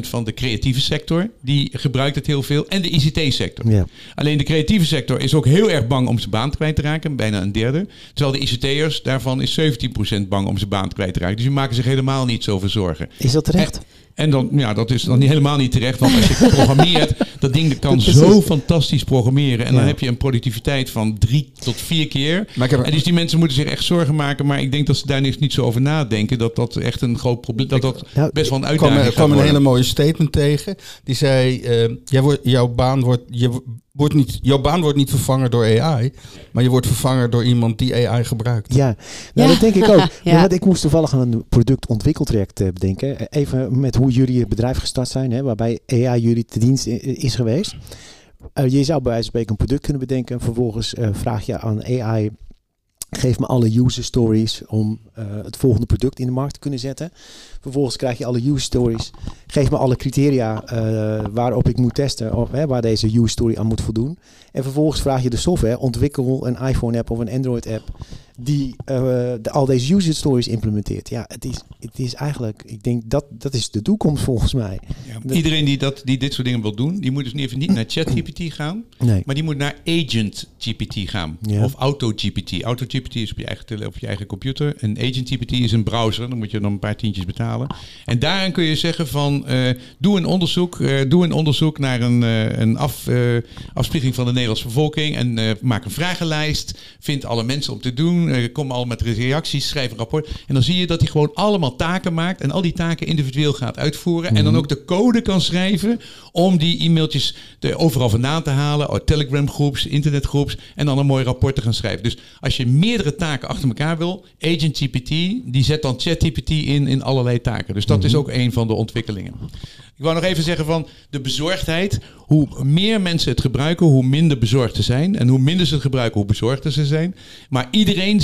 van de creatieve sector, die gebruikt het heel veel. En de ICT-sector. Ja. Alleen de creatieve sector is ook heel erg bang om zijn baan kwijt te raken, bijna een derde. Terwijl de ICT'ers, daarvan is 17% bang om zijn baan kwijt te raken. Dus die maken zich helemaal niet zoveel zorgen. Is dat terecht? En dan, ja, dat is dan niet helemaal niet terecht. Want als je programmeert, dat ding kan Precies. zo fantastisch programmeren. En dan heb je een productiviteit van drie tot vier keer. Maar ik heb, En dus die mensen moeten zich echt zorgen maken. Maar ik denk dat ze daar niks niet zo over nadenken. Dat dat echt een groot probleem Dat dat Nou, best wel een uitdaging ik kwam een hele mooie statement tegen. Die zei, eh, jij wordt, jouw baan wordt, je, wordt niet, jouw baan wordt niet vervangen door AI, maar je wordt vervangen door iemand die AI gebruikt. Ja, nou, Ja. dat denk ik ook. Ja. Want ik moest toevallig aan een productontwikkeltraject eh, bedenken. Eh, Even met hoe jullie het bedrijf gestart zijn, hè, waarbij AI jullie te dienst i- geweest. Eh, je zou bij wijze van spreken een product kunnen bedenken. Vervolgens eh, vraag je aan AI, geef me alle user stories om eh, het volgende product in de markt kunnen zetten. Vervolgens krijg je alle user stories. Geef me alle criteria eh, waarop ik moet testen, of, hè, waar deze user story aan moet voldoen. En vervolgens vraag je de software, ontwikkel een iPhone app of een Android app die eh, de, al deze user stories implementeert. Ja, het is, het is eigenlijk, ik denk dat dat is de toekomst volgens mij. Dat- Iedereen die, dat, die dit soort dingen wil doen, die moet dus niet even niet naar ChatGPT gaan, Nee. maar die moet naar Agent GPT gaan. Ja. Of AutoGPT. AutoGPT is op je eigen, op je eigen computer. En Agent GPT is een browser. Dan moet je dan een paar tientjes betalen. En daarin kun je zeggen van, eh, doe een onderzoek. eh, doe een onderzoek naar een, eh, een af, afspiegeling van de Nederlandse bevolking. En maak een vragenlijst. Vind alle mensen om te doen. kom al met reacties. Schrijf een rapport. En dan zie je dat hij gewoon allemaal taken maakt. En al die taken individueel gaat uitvoeren. En dan ook de code kan schrijven om die e-mailtjes er overal vandaan te halen. Uit Telegram groeps, internetgroeps. En dan een mooi rapport te gaan schrijven. Dus als je meerdere taken achter elkaar wil, Agent GPT, die zet dan ChatGPT in in allerlei taken. Dus dat is ook een van de ontwikkelingen. Ik wou nog even zeggen van de bezorgdheid. Hoe meer mensen het gebruiken, hoe minder bezorgd ze zijn. En hoe minder ze het gebruiken, hoe bezorgder ze zijn. Maar iedereen,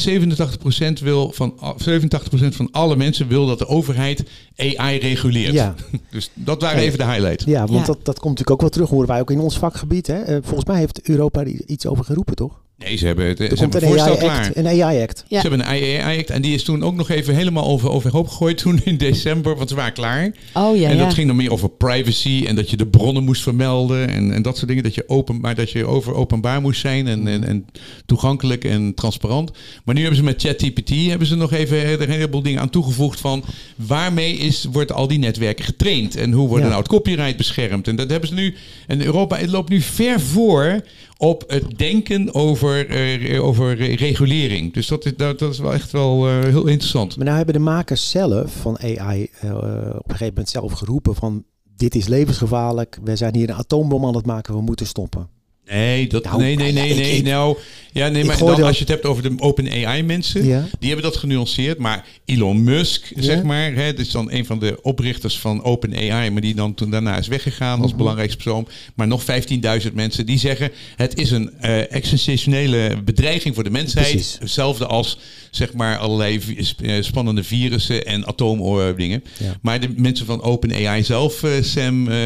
87% wil van 87% van alle mensen wil dat de overheid AI reguleert. Ja. Dus dat waren even de highlights. Ja, want Ja. Dat, dat komt natuurlijk ook wel terug, horen wij ook in ons vakgebied. Hè? Eh, volgens mij heeft Europa er iets over geroepen, toch? Nee, ze hebben het. Er Ze komt hebben een voorstel klaar. Een AI-act. Ja. Ze hebben een AI-act en die is toen ook nog even helemaal over, overhoop gegooid toen in december, want ze waren klaar. Oh ja, en dat ja. ging dan meer over privacy en dat je de bronnen moest vermelden en, en dat soort dingen. Dat je, open, maar dat je over openbaar moest zijn en, en, en toegankelijk en transparant. Maar nu hebben ze met ChatGPT hebben ze nog even er een heleboel dingen aan toegevoegd van waarmee is, wordt al die netwerken getraind en hoe wordt Ja. nou het copyright beschermd. En dat hebben ze nu, en Europa het loopt nu ver voor op het denken over, eh, over re- regulering. Dus dat is, dat, dat is wel echt wel eh, heel interessant. Maar nou hebben de makers zelf van AI eh, op een gegeven moment zelf geroepen van... Dit is levensgevaarlijk. We zijn hier een atoombom aan het maken. We moeten stoppen. Nee, dat, Nou, nee, nee, nee, nee. ik- nou, ja, nee, ik maar dan, dat- als je het hebt over de open AI mensen, Ja. die hebben dat genuanceerd. Maar Elon Musk, Ja. zeg maar, hè, dat is dan een van de oprichters van open AI, maar die dan toen daarna is weggegaan als Mhm. belangrijkste persoon. Maar nog 15.000 mensen die zeggen, het is een eh existentiële bedreiging voor de mensheid. Precies. Hetzelfde als, zeg maar, allerlei sp- eh, spannende virussen en atoomoordingen. Ja. Maar de mensen van OpenAI zelf, eh, Sam, eh,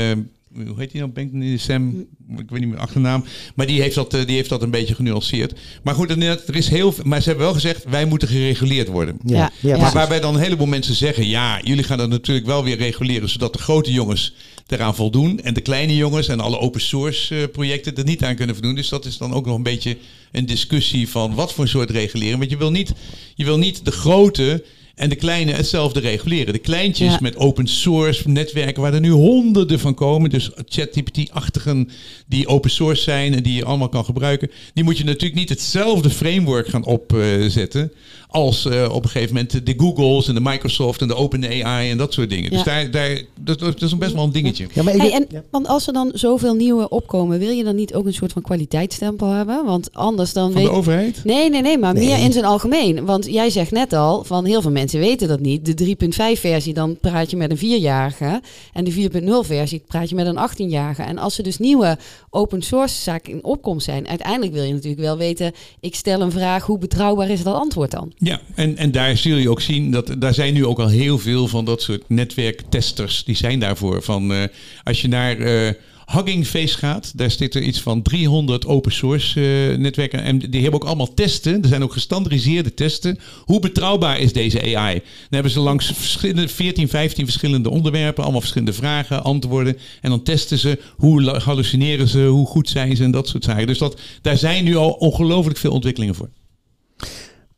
hoe heet hij nou? Ben ik niet- Sam, ik weet niet meer achternaam. Maar die heeft dat, eh, die heeft dat een beetje genuanceerd. Maar goed, er is heel veel. Maar ze hebben wel gezegd, wij moeten gereguleerd worden. Ja, Ja. Maar waarbij dan een heleboel mensen zeggen: ja, jullie gaan dat natuurlijk wel weer reguleren, zodat de grote jongens eraan voldoen. En de kleine jongens en alle open source eh, projecten er niet aan kunnen voldoen. Dus dat is dan ook nog een beetje een discussie van wat voor soort regulering. Want je wil niet, je wil niet de grote en de kleine hetzelfde reguleren. De kleintjes Ja. met open source netwerken waar er nu honderden van komen. Dus ChatGPT-achtigen die open source zijn en die je allemaal kan gebruiken. Die moet je natuurlijk niet hetzelfde framework gaan opzetten als eh, op een gegeven moment de Googles en de Microsoft en de OpenAI en dat soort dingen. Dus daar, daar, dat, dat is best wel een dingetje. Ja, maar ik Hey, ben- en, ja. Want als er dan zoveel nieuwe opkomen, wil je dan niet ook een soort van kwaliteitsstempel hebben? Want anders dan Van weet... de overheid? Nee, nee, nee, maar Nee. meer in zijn algemeen. Want jij zegt net al, van heel veel mensen weten dat niet. De 3.5 versie, dan praat je met een 4-jarige. En de 4.0 versie praat je met een 18-jarige. En als er dus nieuwe open source zaken in opkomst zijn, uiteindelijk wil je natuurlijk wel weten, ik stel een vraag, hoe betrouwbaar is dat antwoord dan? Ja, en, en daar zul je ook zien dat daar zijn nu ook al heel veel van dat soort netwerktesters. Die zijn daarvoor. Van, eh, als je naar eh, Hugging Face gaat, daar zit er iets van 300 open source eh, netwerken. En die hebben ook allemaal testen. Er zijn ook gestandardiseerde testen. Hoe betrouwbaar is deze AI? Dan hebben ze langs verschillende, 14, 15 verschillende onderwerpen, allemaal verschillende vragen, antwoorden. En dan testen ze hoe hallucineren ze, hoe goed zijn ze en dat soort zaken. Dus dat, daar zijn nu al ongelooflijk veel ontwikkelingen voor.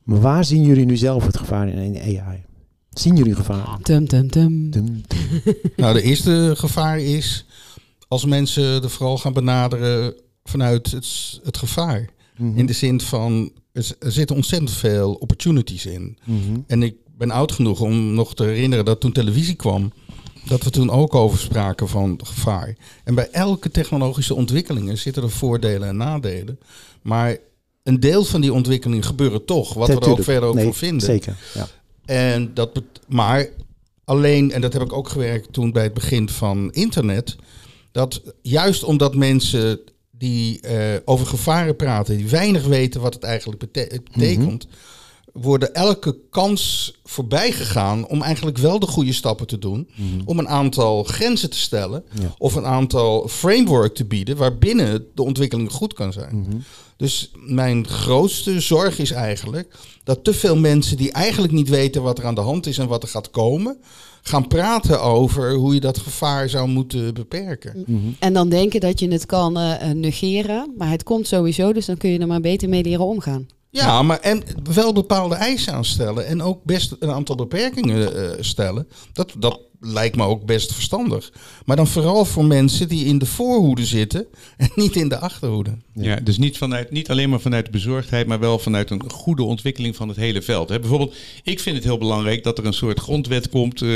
Maar waar zien jullie nu zelf het gevaar in AI? Zien jullie gevaar? Tum, tum, tum. Dum, Nou, de eerste gevaar is als mensen er vooral gaan benaderen vanuit het, het gevaar. mhm, In de zin van, er zitten ontzettend veel opportunities in. mhm. En ik ben oud genoeg om nog te herinneren dat toen televisie kwam, dat we toen ook over spraken van gevaar. En bij elke technologische ontwikkelingen zitten er voordelen en nadelen. Maar een deel van die ontwikkelingen gebeuren toch, wat we er ook verder ook Nee, van vinden. Zeker, ja. En dat maar alleen, en dat heb ik ook gewerkt toen bij het begin van internet, dat juist omdat mensen die eh, over gevaren praten, die weinig weten wat het eigenlijk bete- betekent, worden elke kans voorbij gegaan om eigenlijk wel de goede stappen te doen, om een aantal grenzen te stellen Ja. of een aantal framework te bieden waarbinnen de ontwikkeling goed kan zijn. Mhm. Dus mijn grootste zorg is eigenlijk dat te veel mensen die eigenlijk niet weten wat er aan de hand is en wat er gaat komen, gaan praten over hoe je dat gevaar zou moeten beperken. Mhm. En dan denken dat je het kan eh, eh, negeren, maar het komt sowieso, dus dan kun je er maar beter mee leren omgaan. Ja, maar en wel bepaalde eisen aanstellen en ook best een aantal beperkingen eh, stellen. Dat, dat lijkt me ook best verstandig. Maar dan vooral voor mensen die in de voorhoede zitten en niet in de achterhoede. Ja, dus niet, vanuit, niet alleen maar vanuit de bezorgdheid, maar wel vanuit een goede ontwikkeling van het hele veld. Hè, bijvoorbeeld, ik vind het heel belangrijk dat er een soort grondwet komt eh,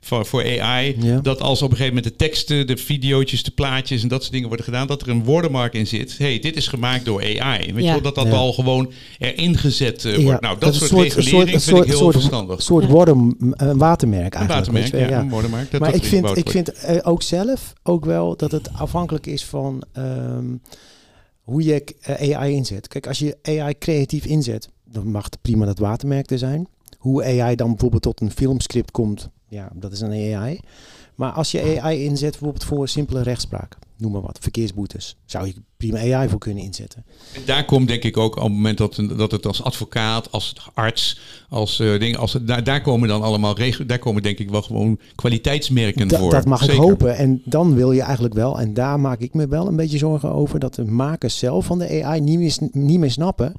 voor, voor AI. Ja. Dat als op een gegeven moment de teksten, de video's, de plaatjes en dat soort dingen worden gedaan, dat er een woordenmark in zit. hey, dit is gemaakt door AI. Weet je Ja. wel, dat dat Ja. al gewoon erin gezet eh, Ja, wordt. Nou, dat, soort, een regulering een vind ik heel soort, verstandig. soort woorden, een watermerk Een eigenlijk. watermerk, weet je wel, ja. Dat maar dat ik vind, ik wordt. vind eh, ook zelf ook wel dat het afhankelijk is van ehm, hoe je eh, AI inzet. Kijk, als je AI creatief inzet, dan mag het prima dat watermerk er zijn. Hoe AI dan bijvoorbeeld tot een filmscript komt, ja, dat is een AI. Maar als je AI inzet bijvoorbeeld voor simpele rechtspraak, noem maar wat, verkeersboetes, zou je prima AI voor kunnen inzetten. En daar komt denk ik ook op het moment dat, dat het als advocaat, als arts, als uh, ding, als daar, daar komen dan allemaal regels, daar komen denk ik wel gewoon kwaliteitsmerken Da- voor. Dat mag Zeker. ik hopen. En dan wil je eigenlijk wel, en daar maak ik me wel een beetje zorgen over, dat de makers zelf van de AI niet meer, niet meer snappen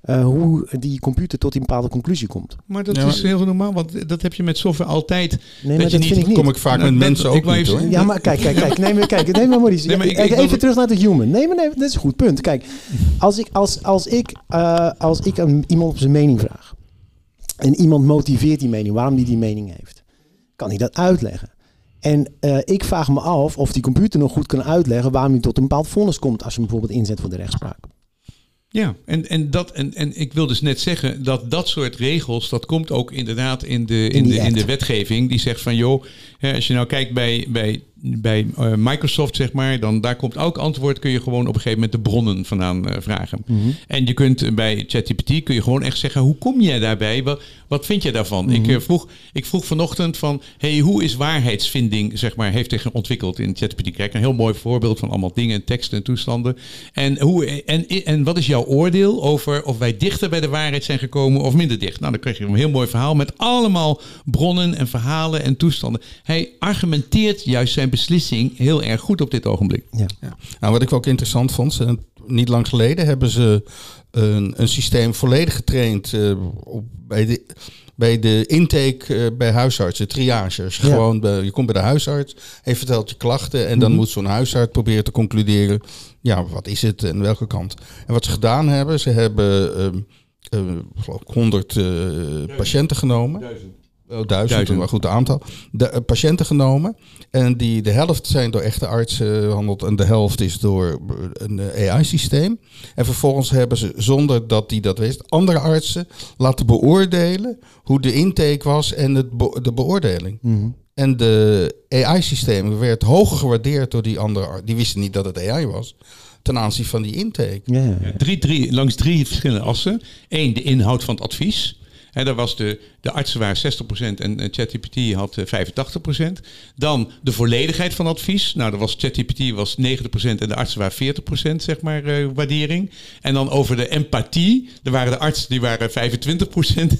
eh, hoe die computer tot een bepaalde conclusie komt. Maar dat Ja, is heel normaal, want dat heb je met software altijd. Nee, maar je dat niet- vind ik niet. Kom ik vaak Nou, met dat- mensen ik ook niet hoor. Ja, maar kijk, kijk, kijk. Nee, maar kijk, nee, maar Maurice. Nee, maar ik- Ja, ik even terug naar de human. Nee, maar nee, dat is een goed punt. Kijk, als ik, als, als ik, eh, als ik een, iemand op zijn mening vraag. En iemand motiveert die mening, waarom die die mening heeft. Kan hij dat uitleggen. En eh, ik vraag me af of die computer nog goed kan uitleggen waarom hij tot een bepaald vonnis komt als je hem bijvoorbeeld inzet voor de rechtspraak. Ja, en, en, dat, en, en ik wil dus net zeggen dat dat soort regels, dat komt ook inderdaad in de, in, de, in de wetgeving. Die zegt van joh, als je nou kijkt bij, bij, bij eh, Microsoft, zeg maar, dan daar komt elk antwoord, kun je gewoon op een gegeven moment de bronnen vandaan eh, vragen. En je kunt eh, bij ChatGPT kun je gewoon echt zeggen, hoe kom jij daarbij? Wat, wat vind je daarvan? ik, eh, vroeg, ik vroeg vanochtend van, hey, hoe is waarheidsvinding, zeg maar, heeft zich ontwikkeld in ChatGPT? Kijk, een heel mooi voorbeeld van allemaal dingen, teksten en toestanden. En, hoe, en, en wat is jouw oordeel over of wij dichter bij de waarheid zijn gekomen of minder dicht? Nou, dan krijg je een heel mooi verhaal met allemaal bronnen en verhalen en toestanden. Hij argumenteert juist zijn beslissing heel erg goed op dit ogenblik. Ja. Ja. Nou, wat ik ook interessant vond, ze- niet lang geleden hebben ze een, een systeem volledig getraind eh, op, bij, de, bij de intake eh, bij huisartsen, triages. Ja. Gewoon, bij- je komt bij de huisarts, hij vertelt je klachten en dan Mhm. moet zo'n huisarts proberen te concluderen, ja, wat is het en welke kant. En wat ze gedaan hebben, ze hebben ehm, eh, geloof ik 100 eh, patiënten genomen. Oh, duizend, Duizend. maar goed aantal. De eh, patiënten genomen. En die, de helft zijn door echte artsen behandeld en de helft is door eh, een eh, AI-systeem. En vervolgens hebben ze, zonder dat die dat wist, andere artsen laten beoordelen hoe de intake was en het be- de beoordeling. Mhm. En de AI-systeem werd hoger gewaardeerd door die andere artsen. Die wisten niet dat het AI was. Ten aanzien van die intake. Ja. Drie, drie, langs drie verschillende assen. Eén, de inhoud van het advies. Daar was de, de artsen waren 60% en eh, ChatGPT had eh, 85%. Dan de volledigheid van advies. Nou, dat was ChatGPT was 90% en de artsen waren 40% zeg maar eh, waardering. En dan over de empathie. Er waren de artsen die waren 25%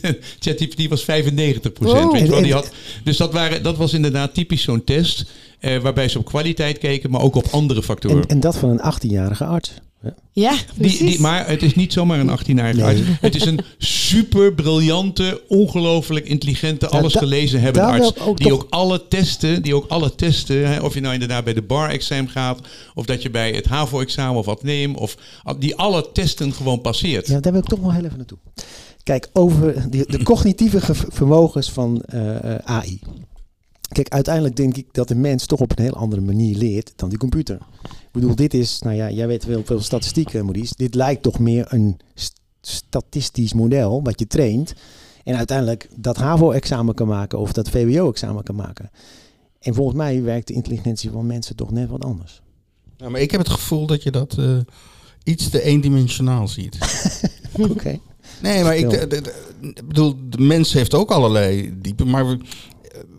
en ChatGPT was 95%. Weet je wel, die had, dus dat, waren, dat was inderdaad typisch zo'n test. eh, waarbij ze op kwaliteit keken, maar ook op andere factoren. En, en dat van een 18-jarige arts. Ja. Ja, Die, precies. die, maar het is niet zomaar een 18-jarige Nee. arts. Het is een super briljante, ongelooflijk intelligente, Ja, alles da- gelezen hebben arts. ook die ook alle testen, die ook alle testen, hè, of je nou inderdaad bij de bar-examen gaat, of dat je bij het HAVO-examen of wat neemt, of die alle testen gewoon passeert. Ja, daar wil ik toch wel heel even naartoe. Kijk, over de, de cognitieve ge- vermogens van eh, eh, AI. Kijk, uiteindelijk denk ik dat de mens toch op een heel andere manier leert dan die computer. Ik bedoel, dit is, nou ja, jij weet wel veel statistieken, Maurice. Dit lijkt toch meer een st- statistisch model wat je traint. En uiteindelijk dat HAVO-examen kan maken of dat VWO-examen kan maken. En volgens mij werkt de intelligentie van mensen toch net wat anders. Ja, maar ik heb het gevoel dat je dat eh, iets te eendimensionaal ziet. Oké. Nee, maar ik, bedoel, de mens heeft ook allerlei diepe, maar we,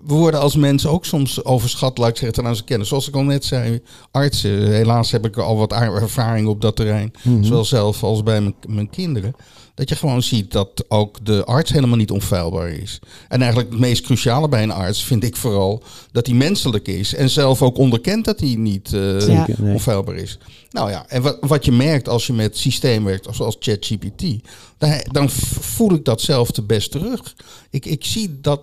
we worden als mensen ook soms overschat, laat ik zeggen, ten aanzien kennis. Zoals ik al net zei, artsen, helaas heb ik al wat ervaring op dat terrein, Mhm. zowel zelf als bij mijn, mijn kinderen. Dat je gewoon ziet dat ook de arts helemaal niet onfeilbaar is. En eigenlijk het meest cruciale bij een arts vind ik vooral dat hij menselijk is. En zelf ook onderkent dat hij niet nee. onfeilbaar is. Nou ja, en wat, wat je merkt als je met systeem werkt, zoals ChatGPT, dan, dan voel ik dat zelf te best terug. Ik, ik zie dat.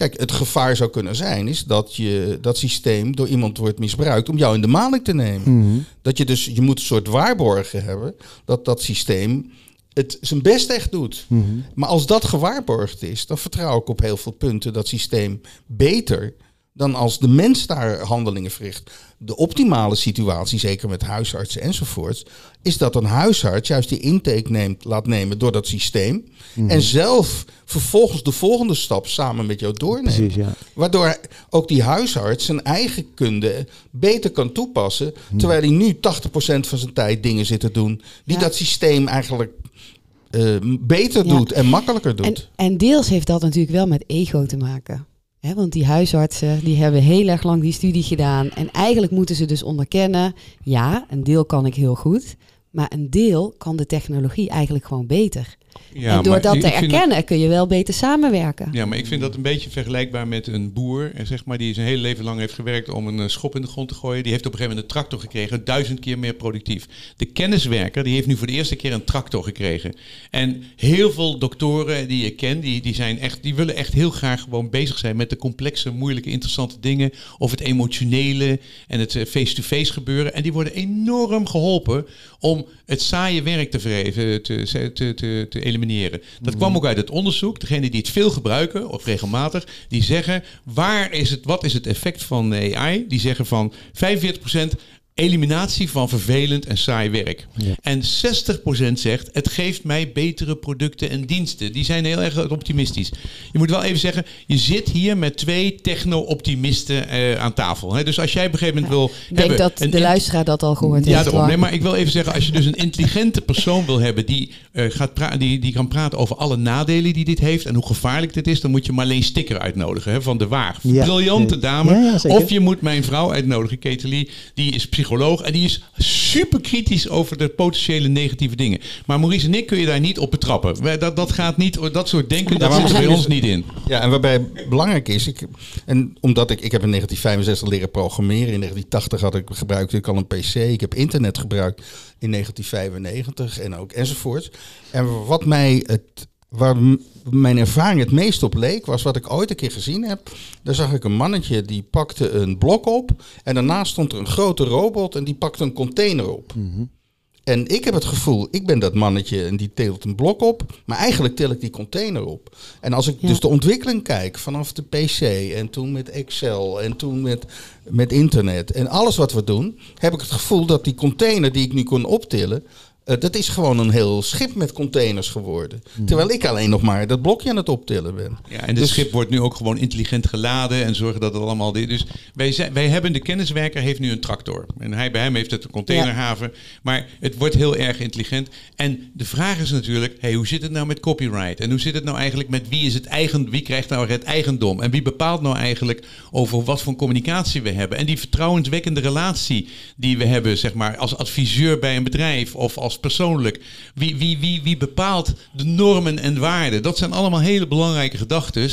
Kijk, het gevaar zou kunnen zijn, is dat je dat systeem door iemand wordt misbruikt om jou in de maling te nemen. Mhm. Dat je dus, je moet een soort waarborgen hebben dat dat systeem het zijn best echt doet. Mhm. Maar als dat gewaarborgd is, dan vertrouw ik op heel veel punten dat systeem beter dan als de mens daar handelingen verricht. De optimale situatie, zeker met huisartsen enzovoorts, is dat een huisarts juist die intake neemt, laat nemen door dat systeem. En zelf vervolgens de volgende stap samen met jou doorneemt. Precies, ja. Waardoor ook die huisarts zijn eigen kunde beter kan toepassen. Terwijl hij nu 80% van zijn tijd dingen zit te doen die Ja. dat systeem eigenlijk eh, beter Ja. doet en makkelijker En, doet. en deels heeft dat natuurlijk wel met ego te maken. Want die huisartsen die hebben heel erg lang die studie gedaan. En eigenlijk moeten ze dus onderkennen, ja, een deel kan ik heel goed. Maar een deel kan de technologie eigenlijk gewoon beter. Ja, en door maar dat te erkennen kun je wel beter samenwerken. Ja, maar ik vind dat een beetje vergelijkbaar met een boer, zeg maar, die zijn hele leven lang heeft gewerkt om een eh, schop in de grond te gooien. Die heeft op een gegeven moment een tractor gekregen, duizend keer meer productief. De kenniswerker, die heeft nu voor de eerste keer een tractor gekregen. En heel veel doktoren die je kent, die, die, zijn echt, die willen echt heel graag gewoon bezig zijn met de complexe, moeilijke, interessante dingen. Of het emotionele en het eh, face-to-face gebeuren. En die worden enorm geholpen om het saaie werk te, verheven, te, te, te, te, te elimineren. Dat kwam ook uit het onderzoek. Degenen die het veel gebruiken, of regelmatig, die zeggen, waar is het, wat is het effect van AI? Die zeggen van 45% eliminatie van vervelend en saai werk. Ja. En 60% zegt, het geeft mij betere producten en diensten. Die zijn heel erg optimistisch. Je moet wel even zeggen, je zit hier met twee techno-optimisten eh, aan tafel. Hè? Dus als jij op een gegeven moment wil Ik denk dat de luisteraar dat al gehoord ja, heeft. Nee, maar ik wil even zeggen, als je dus een intelligente persoon wil hebben die, eh, gaat pra- die, die kan praten over alle nadelen die dit heeft en hoe gevaarlijk dit is, dan moet je Marleen Sticker uitnodigen hè, van De Waar. Ja. Briljante Ja, dame. ja, of je moet mijn vrouw uitnodigen, Ketelie, die is psycholoog en die is super kritisch over de potentiële negatieve dingen. Maar Maurice en ik kun je daar niet op betrappen. Dat, dat gaat niet, dat soort denken, dat zit er bij ons niet in. Ja, en waarbij belangrijk is, ik, en omdat ik, ik heb in 1965 leren programmeren, in 1980 had ik gebruikte ik al een PC, ik heb internet gebruikt in 1995 en ook enzovoorts. En wat mij het, waar mijn ervaring het meest op leek, was wat ik ooit een keer gezien heb. Daar zag ik een mannetje die pakte een blok op en daarnaast stond er een grote robot en die pakte een container op. En ik heb het gevoel, ik ben dat mannetje en die tilt een blok op, maar eigenlijk til ik die container op. En als ik Ja. dus de ontwikkeling kijk vanaf de PC en toen met Excel en toen met, met internet en alles wat we doen, heb ik het gevoel dat die container die ik nu kon optillen, eh, dat is gewoon een heel schip met containers geworden. Terwijl ik alleen nog maar dat blokje aan het optillen ben. Ja, en het Dus- schip wordt nu ook gewoon intelligent geladen en zorgen dat het allemaal dit. Dus wij, zijn, wij hebben de kenniswerker heeft nu een tractor en hij bij hem heeft het een containerhaven, maar het wordt heel erg intelligent. En de vraag is natuurlijk, hey, hoe zit het nou met copyright en hoe zit het nou eigenlijk met wie is het eigen, wie krijgt nou het eigendom en wie bepaalt nou eigenlijk over wat voor communicatie we hebben en die vertrouwenswekkende relatie die we hebben, zeg maar, als adviseur bij een bedrijf of als persoonlijk. Wie, wie, wie, wie bepaalt de normen en waarden? Dat zijn allemaal hele belangrijke gedachten.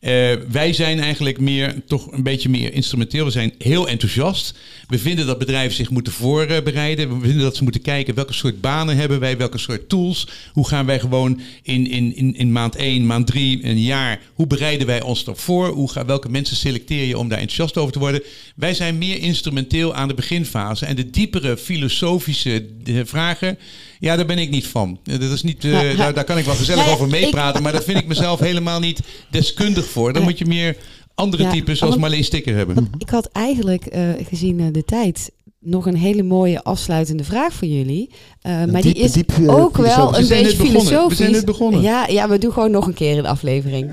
Eh, wij zijn eigenlijk meer, toch een beetje meer instrumenteel. We zijn heel enthousiast. We vinden dat bedrijven zich moeten voorbereiden. We vinden dat ze moeten kijken welke soort banen hebben wij, welke soort tools. Hoe gaan wij gewoon in, in, in, in maand 1, maand 3, een jaar, hoe bereiden wij ons erop voor? Hoe welke mensen selecteer je om daar enthousiast over te worden? Wij zijn meer instrumenteel aan de beginfase. En de diepere filosofische eh, vragen, ja, daar ben ik niet van. Dat is niet, eh, daar, daar kan ik wel gezellig Nee, over ik- meepraten, maar daar vind ik mezelf helemaal niet deskundig voor. Dan moet je meer andere Ja, types zoals want- Marleen Sticker hebben. Ik had eigenlijk, eh, gezien eh, de tijd, nog een hele mooie afsluitende vraag voor jullie. Eh, maar die is diep, ook wel filosofisch. een beetje begonnen. We filosofisch. zijn net begonnen. Ja, ja, we doen gewoon nog een keer een aflevering.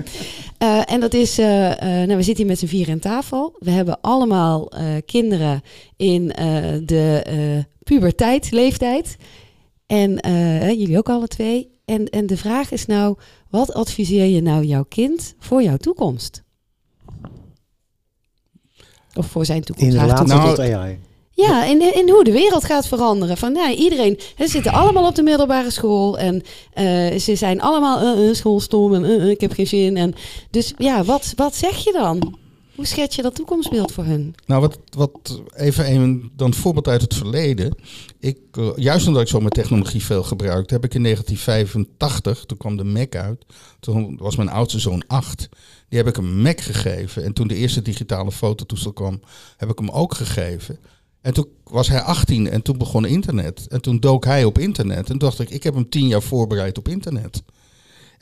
Eh, en dat is, eh, eh, nou, we zitten hier met z'n vier aan tafel. We hebben allemaal eh, kinderen in eh, de eh puberteit, leeftijd. En eh, jullie ook alle twee. En, en de vraag is nou, wat adviseer je nou jouw kind voor jouw toekomst? Of voor zijn toekomst. In relatie. Nou, tot AI. Ja, in, in hoe de wereld gaat veranderen. Van nou, iedereen, ze zitten allemaal op de middelbare school en eh, ze zijn allemaal uh, uh, schoolstom en ik heb geen zin. En dus ja, wat, wat zeg je dan? Hoe schets je dat toekomstbeeld voor hun? Nou, wat, wat even een dan voorbeeld uit het verleden. Ik, uh, juist omdat ik zo mijn technologie veel gebruikte, heb ik in 1985, toen kwam de Mac uit. Toen was mijn oudste zoon 8. Die heb ik een Mac gegeven. En toen de eerste digitale fototoestel kwam, heb ik hem ook gegeven. En toen was hij 18 en toen begon internet. En toen dook hij op internet. En dacht ik, ik heb hem 10 jaar voorbereid op internet.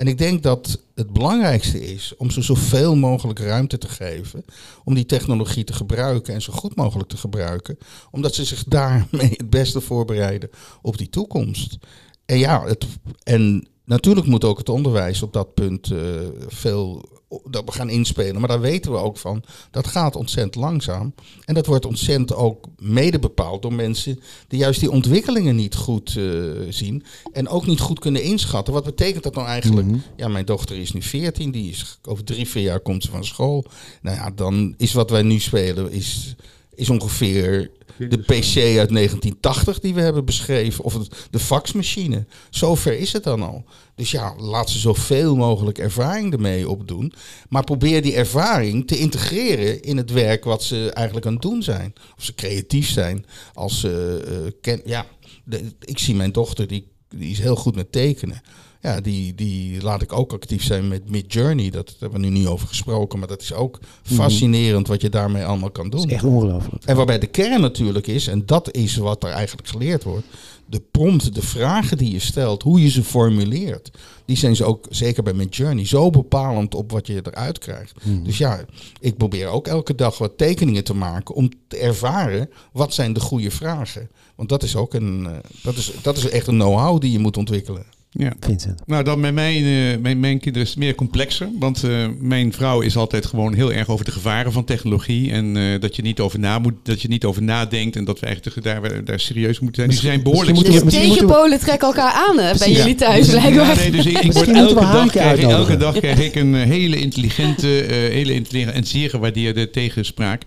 En ik denk dat het belangrijkste is om ze zoveel mogelijk ruimte te geven. Om die technologie te gebruiken en zo goed mogelijk te gebruiken. Omdat ze zich daarmee het beste voorbereiden op die toekomst. En ja, het, en natuurlijk moet ook het onderwijs op dat punt uh, veel dat we gaan inspelen. Maar daar weten we ook van. Dat gaat ontzettend langzaam. En dat wordt ontzettend ook mede bepaald door mensen die juist die ontwikkelingen niet goed uh, zien. En ook niet goed kunnen inschatten. Wat betekent dat nou eigenlijk? Mm -hmm. Ja, mijn dochter is nu 14. Die is over drie, vier jaar komt ze van school. Nou ja, dan is wat wij nu spelen is, is ongeveer de PC uit 1980 die we hebben beschreven, of de faxmachine. Zover is het dan al. Dus ja, laat ze zoveel mogelijk ervaring ermee opdoen. Maar probeer die ervaring te integreren in het werk wat ze eigenlijk aan het doen zijn. Of ze creatief zijn. Als ze, uh, ken, ja, de, ik zie mijn dochter, die, die is heel goed met tekenen ja, die, die laat ik ook actief zijn met Midjourney. Dat hebben we nu niet over gesproken, maar dat is ook fascinerend wat je daarmee allemaal kan doen. Dat is echt ongelooflijk. En waarbij de kern natuurlijk is, en dat is wat er eigenlijk geleerd wordt, de prompt, de vragen die je stelt, hoe je ze formuleert, die zijn ze ook, zeker bij Midjourney, zo bepalend op wat je eruit krijgt. Hmm. Dus ja, ik probeer ook elke dag wat tekeningen te maken om te ervaren wat zijn de goede vragen. Want dat is ook een, uh, dat is, dat is echt een know-how die je moet ontwikkelen. Ja. Vincent. Nou, dan met mijn, uh, mijn, mijn kinderen is het meer complexer. Want uh, mijn vrouw is altijd gewoon heel erg over de gevaren van technologie. En uh, dat, je niet over na moet, dat je niet over nadenkt. En dat we eigenlijk daar, daar serieus moeten zijn. Die zijn behoorlijk... Dus tegenpolen trekken elkaar aan hè, bij jullie thuis, blijkbaar. Ja, nee, dus ik, ik word elke dag, krijg, elke dag krijg ik een hele intelligente, hele intelligente en zeer gewaardeerde tegenspraak.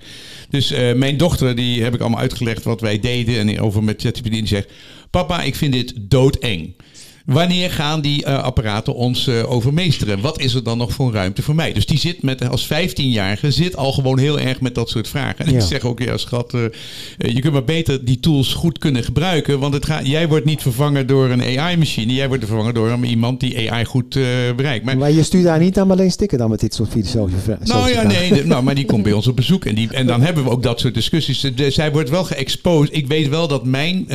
Dus mijn dochter, die heb ik allemaal uitgelegd wat wij deden. En over met ChatGPT. Die zegt, papa, ik vind dit doodeng. Wanneer gaan die uh, apparaten ons uh, overmeesteren? Wat is er dan nog voor ruimte voor mij? Dus die zit met, als 15-jarige zit al gewoon heel erg met dat soort vragen. En ja. ik zeg ook, ja schat, uh, je kunt maar beter die tools goed kunnen gebruiken. Want het gaat, jij wordt niet vervangen door een AI-machine. Jij wordt vervangen door iemand die AI goed bereikt. Maar, maar, je stuurt daar niet aan alleen stikken dan met dit soort filosofische vragen? Nou ja, nee, de, nou, maar die komt bij ons op bezoek. En, die, en dan hebben we ook dat soort discussies. De, zij wordt wel geëxposed. Ik weet wel dat mijn,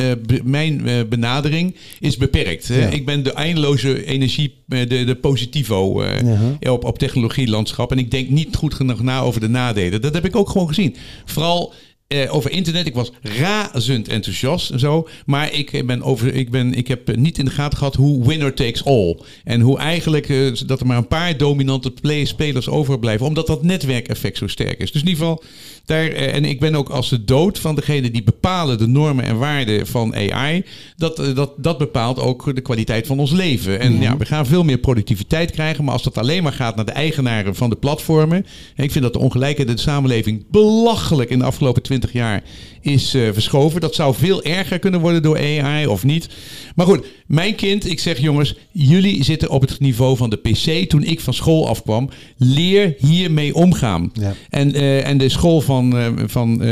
mijn benadering is beperkt. Ja. Ik ben de eindeloze energie, de, de positivo uh, op, op technologielandschap. En ik denk niet goed genoeg na over de nadelen. Dat heb ik ook gewoon gezien. Vooral uh, over internet. Ik was razend enthousiast en zo. Maar ik, ben over, ik, ben, ik heb niet in de gaten gehad hoe winner takes all. En hoe eigenlijk uh, dat er maar een paar dominante play, spelers overblijven. Omdat dat netwerkeffect zo sterk is. Dus in ieder geval, daar, uh, en ik ben ook als de dood van degene die bepalen de normen en waarden van AI. Dat, dat, dat bepaalt ook de kwaliteit van ons leven. En ja. ja, we gaan veel meer productiviteit krijgen. Maar als dat alleen maar gaat naar de eigenaren van de platformen. En ik vind dat de ongelijkheid in de samenleving belachelijk in de afgelopen 20 jaar is uh, verschoven. Dat zou veel erger kunnen worden door AI of niet. Maar goed, mijn kind, ik zeg jongens, jullie zitten op het niveau van de PC toen ik van school afkwam. Leer hiermee omgaan. Ja. En, uh, en de school van, uh, van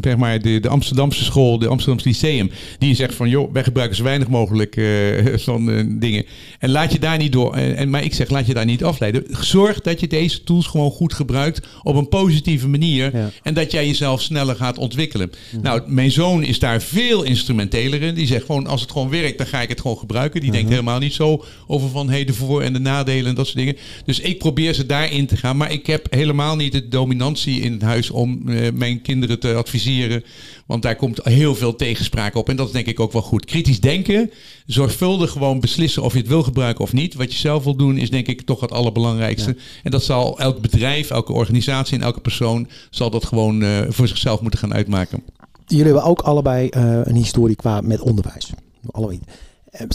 zeg maar de, de Amsterdamse school, de Amsterdamse Lyceum, die zegt van joh, wij gebruiken zo weinig mogelijk van dingen. En laat je daar niet door. En, maar ik zeg, laat je daar niet afleiden. Zorg dat je deze tools gewoon goed gebruikt op een positieve manier. Ja. En dat jij jezelf sneller gaat ontwikkelen. Nou, mijn zoon is daar veel instrumenteler in. Die zegt gewoon, als het gewoon werkt, dan ga ik het gewoon gebruiken. Die denkt helemaal niet zo over van hey, de voor- en de nadelen en dat soort dingen. Dus ik probeer ze daarin te gaan. Maar ik heb helemaal niet de dominantie in het huis om eh, mijn kinderen te adviseren. Want daar komt heel veel tegenspraak op. En dat is denk ik ook wel goed. Kritisch denken, zorgvuldig gewoon beslissen of je het wil gebruiken of niet. Wat je zelf wil doen, is denk ik toch het allerbelangrijkste. En dat zal elk bedrijf, elke organisatie en elke persoon zal dat gewoon eh, voor zichzelf moeten gaan uitmaken. Jullie hebben ook allebei eh, een historie qua met onderwijs. Allebei. Eh,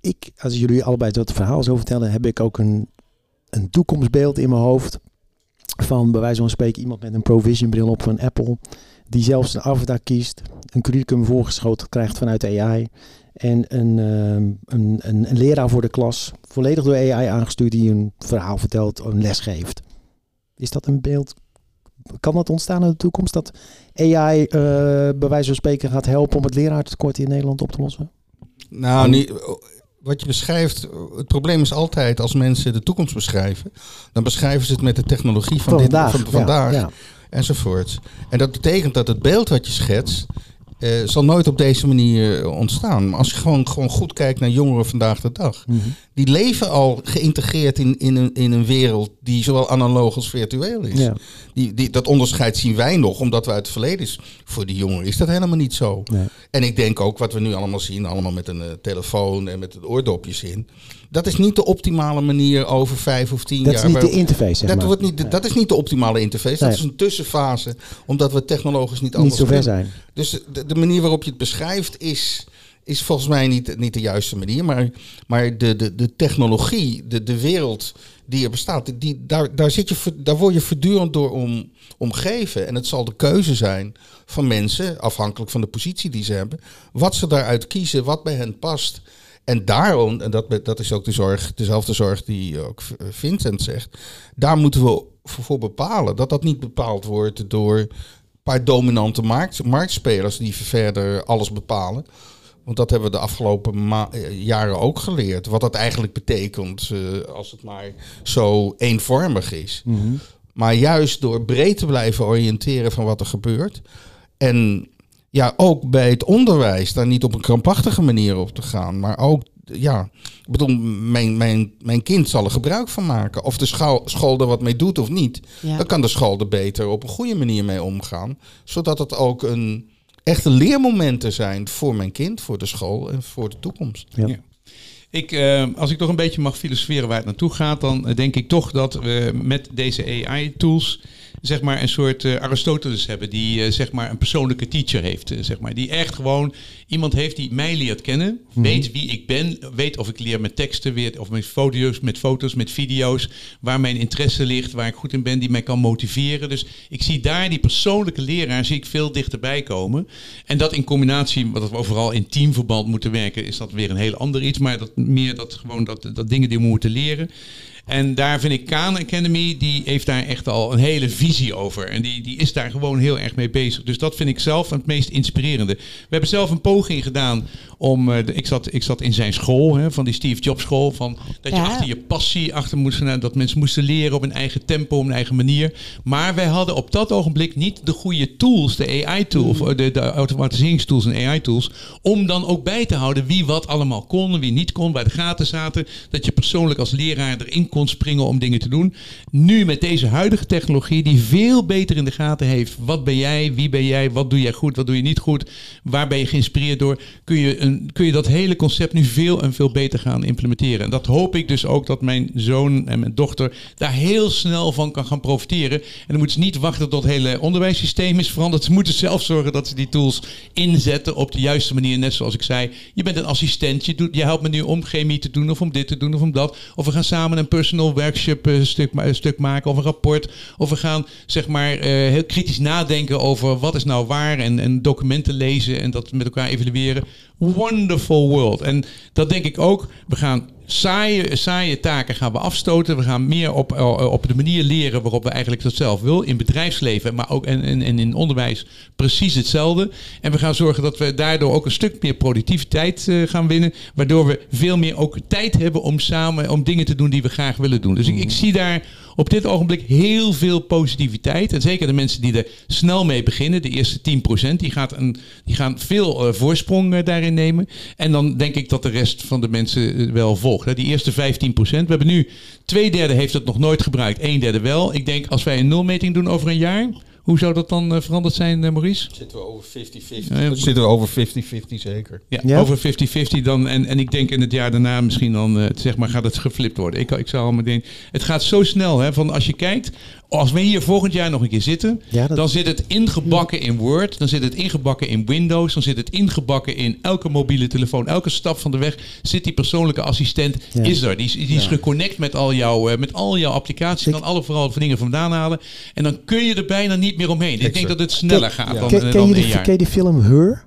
Ik, als jullie allebei dat verhaal zo vertellen, heb ik ook een, een toekomstbeeld in mijn hoofd. Van bij wijze van spreken iemand met een Provision bril op van Apple. Die zelfs een avatar kiest. Een curriculum voorgeschoten krijgt vanuit de AI. En een, ehm, een, een, een leraar voor de klas. Volledig door AI aangestuurd die een verhaal vertelt, een les geeft. Is dat een beeld? Kan dat ontstaan in de toekomst? Dat AI eh, bij wijze van spreken gaat helpen om het leraartekort in Nederland op te lossen? Nou, niet, wat je beschrijft, het probleem is altijd als mensen de toekomst beschrijven, dan beschrijven ze het met de technologie van, dit, vandaag. van vandaag Ja, ja. Enzovoort. En dat betekent dat het beeld wat je schetst, eh, zal nooit op deze manier ontstaan. Maar als je gewoon, gewoon goed kijkt naar jongeren vandaag de dag, Mhm. Die leven al geïntegreerd in, in, een, in een wereld die zowel analoog als virtueel is. Ja. Die, die, dat onderscheid zien wij nog, omdat wij uit het verleden is. Voor die jongeren is dat helemaal niet zo. Nee. En ik denk ook wat we nu allemaal zien, allemaal met een eh, telefoon en met de oordopjes in. Dat is niet de optimale manier over vijf of tien Dat jaar. is niet de interface, zeg dat, maar. wordt niet, dat is niet de optimale interface. Dat is een tussenfase, omdat we technologisch niet niet anders ver zijn. Dus de, de manier waarop je het beschrijft is, is volgens mij niet, niet de juiste manier. Maar, maar de, de, de technologie, de, de wereld die er bestaat, die, daar, daar, zit je, daar word je voortdurend door om, omgeven. En het zal de keuze zijn van mensen, afhankelijk van de positie die ze hebben, wat ze daaruit kiezen, wat bij hen past. En daarom, en dat, dat is ook de zorg, dezelfde zorg die ook Vincent zegt, daar moeten we voor voor bepalen. Dat dat niet bepaald wordt door een paar dominante markt, marktspelers die verder alles bepalen. Want dat hebben we de afgelopen eh, jaren ook geleerd. Wat dat eigenlijk betekent eh, als het maar zo eenvormig is. Maar juist door breed te blijven oriënteren van wat er gebeurt. En ja, ook bij het onderwijs daar niet op een krampachtige manier op te gaan. Maar ook, ja, ik bedoel, mijn, mijn, mijn kind zal er gebruik van maken. Of de school er wat mee doet of niet. Ja. Dan kan de school er beter op een goede manier mee omgaan. Zodat het ook een echte leermomenten zijn voor mijn kind, voor de school en voor de toekomst. Ja. Ja. Ik, eh, als ik toch een beetje mag filosoferen waar het naartoe gaat, dan eh, denk ik toch dat we met deze AI-tools zeg maar een soort eh, Aristoteles hebben die eh, zeg maar een persoonlijke teacher heeft, eh, zeg maar, die echt gewoon iemand heeft die mij leert kennen, weet wie ik ben, weet of ik leer met teksten, weet of met foto's, met foto's, met video's, waar mijn interesse ligt, waar ik goed in ben, die mij kan motiveren. Dus ik zie daar die persoonlijke leraar zie ik veel dichterbij komen. En dat in combinatie, wat we overal in teamverband moeten werken, is dat weer een heel ander iets. Maar dat meer dat gewoon dat, dat dingen die we moeten leren. En daar vind ik Khan Academy, die heeft daar echt al een hele visie over. En die, die is daar gewoon heel erg mee bezig. Dus dat vind ik zelf het meest inspirerende. We hebben zelf een poging gedaan om. eh, de- ik, zat, ik zat in zijn school, hè, van die Steve Jobs school. Van, dat je Ja. achter je passie achter moest gaan. Dat mensen moesten leren op een eigen tempo, op een eigen manier. Maar wij hadden op dat ogenblik niet de goede tools, de AI-tools, de, de automatiseringstools en AI-tools. Om dan ook bij te houden wie wat allemaal kon, wie niet kon, waar de gaten zaten. Dat je persoonlijk als leraar erin kon springen om dingen te doen. Nu met deze huidige technologie, die veel beter in de gaten heeft. Wat ben jij, wie ben jij, wat doe jij goed, wat doe je niet goed. Waar ben je geïnspireerd door. Kun je, een, kun je dat hele concept nu veel en veel beter gaan implementeren. En dat hoop ik dus ook dat mijn zoon en mijn dochter daar heel snel van kan gaan profiteren. En dan moeten ze niet wachten tot het hele onderwijssysteem is veranderd. Ze moeten zelf zorgen dat ze die tools inzetten op de juiste manier. Net zoals ik zei, je bent een assistent. Je, helpt me nu om chemie te doen of om dit te doen of om dat. Of we gaan samen een personal workshop eh, stuk, stuk maken of een rapport. Of we gaan zeg maar eh, heel kritisch nadenken over wat is nou waar. En, en documenten lezen en dat met elkaar evalueren. Wonderful world. En dat denk ik ook. We gaan saaie, saaie taken gaan we afstoten. We gaan meer op, eh, op de manier leren waarop we eigenlijk dat zelf wil. In bedrijfsleven, maar ook en, en, en in onderwijs precies hetzelfde. En we gaan zorgen dat we daardoor ook een stuk meer productiviteit eh, gaan winnen. Waardoor we veel meer ook tijd hebben om samen om dingen te doen die we graag willen doen. Dus ik, ik zie daar op dit ogenblik heel veel positiviteit. En zeker de mensen die er snel mee beginnen, de eerste 10%, die, gaat een, die gaan veel eh, voorsprong eh, daarin nemen. En dan denk ik dat de rest van de mensen eh, wel volgt. Die eerste 15%. We hebben nu twee derde heeft het nog nooit gebruikt, een derde wel. Ik denk als wij een nulmeting doen over een jaar, hoe zou dat dan eh, veranderd zijn, eh, Maurice? Zitten we over 50-50? Ja, ja. Zitten we over 50-50 zeker. Ja, Ja? over 50-50 dan. En, en ik denk in het jaar daarna misschien dan, eh, zeg maar, gaat het geflipt worden. Ik, ik zou allemaal denken, het gaat zo snel, hè, van als je kijkt, als we hier volgend jaar nog een keer zitten, Ja, dat- dan zit het ingebakken in Word, dan zit het ingebakken in Windows, dan zit het ingebakken in elke mobiele telefoon, elke stap van de weg zit die persoonlijke assistent, Ja. is er. Die is, die is geconnect met al jouw, eh, met al jouw applicaties, Ik- kan alle vooral dingen vandaan halen. En dan kun je er bijna niet meer omheen. Ik denk dat het sneller gaat dan, Ken, ken dan je een de, jaar. ken je de film Her?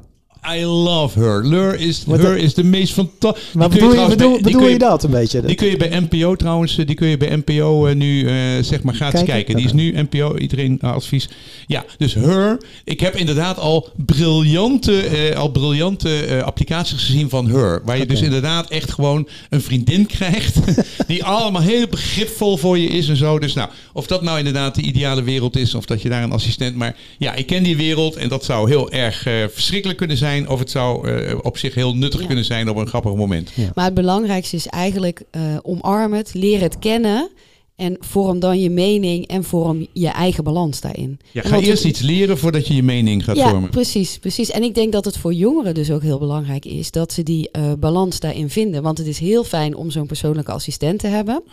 I love her. Lur is, her is de meest fantastische. Maar bedoel, je, bedoel, bedoel je dat een beetje? Die kun je bij NPO trouwens, eh, die kun je bij NPO eh, nu eh, zeg maar gratis Kijken? kijken. Die is nu NPO, iedereen advies. Ja, dus her. Ik heb inderdaad al briljante, al briljante applicaties gezien van her. Waar je dus inderdaad echt gewoon een vriendin krijgt. die allemaal heel begripvol voor je is en zo. Dus nou, of dat nou inderdaad de ideale wereld is. Of dat je daar een assistent. Maar ja, ik ken die wereld. En dat zou heel erg verschrikkelijk kunnen zijn. Of het zou eh, op zich heel nuttig Ja. kunnen zijn op een grappig moment. Maar het belangrijkste is eigenlijk eh omarm het, leer het kennen. En vorm dan je mening en vorm je eigen balans daarin. Ja, ga eerst iets leren voordat je je mening gaat ja, vormen. precies, precies. En ik denk dat het voor jongeren dus ook heel belangrijk is dat ze die eh, balans daarin vinden. Want het is heel fijn om zo'n persoonlijke assistent te hebben.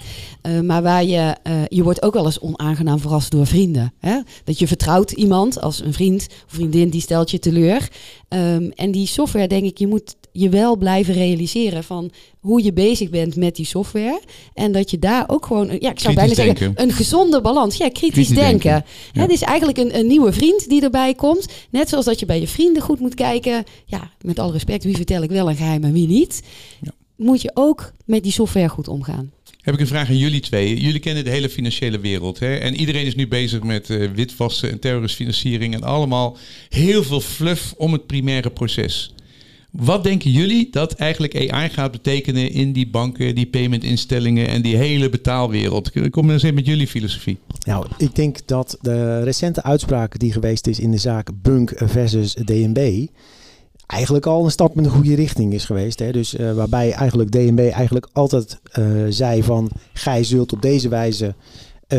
Eh, maar waar je, eh, je wordt ook wel eens onaangenaam verrast door vrienden. Hè? Dat je vertrouwt iemand als een vriend of vriendin die stelt je teleur. Ehm, en die software, denk ik, je moet je wel blijven realiseren van hoe je bezig bent met die software. En dat je daar ook gewoon, ja, ik zou bijna zeggen, een gezonde balans. Ja, kritisch, Kritisch denken. denken. Ja. Het is eigenlijk een, een nieuwe vriend die erbij komt. Net zoals dat je bij je vrienden goed moet kijken. Ja, met alle respect, wie vertel ik wel een geheim en wie niet. Ja. Moet je ook met die software goed omgaan. Heb ik een vraag aan jullie twee. Jullie kennen de hele financiële wereld. Hè? En iedereen is nu bezig met eh, witwassen en terroristfinanciering. En allemaal heel veel fluff om het primaire proces. Wat denken jullie dat eigenlijk AI gaat betekenen in die banken, die paymentinstellingen en die hele betaalwereld? Kom maar eens in met jullie filosofie. Nou, ik denk dat de recente uitspraak die geweest is in de zaak Bunk versus DNB eigenlijk al een stap in de goede richting is geweest. Hè? Dus eh, waarbij eigenlijk DNB eigenlijk altijd eh, zei van gij zult op deze wijze eh,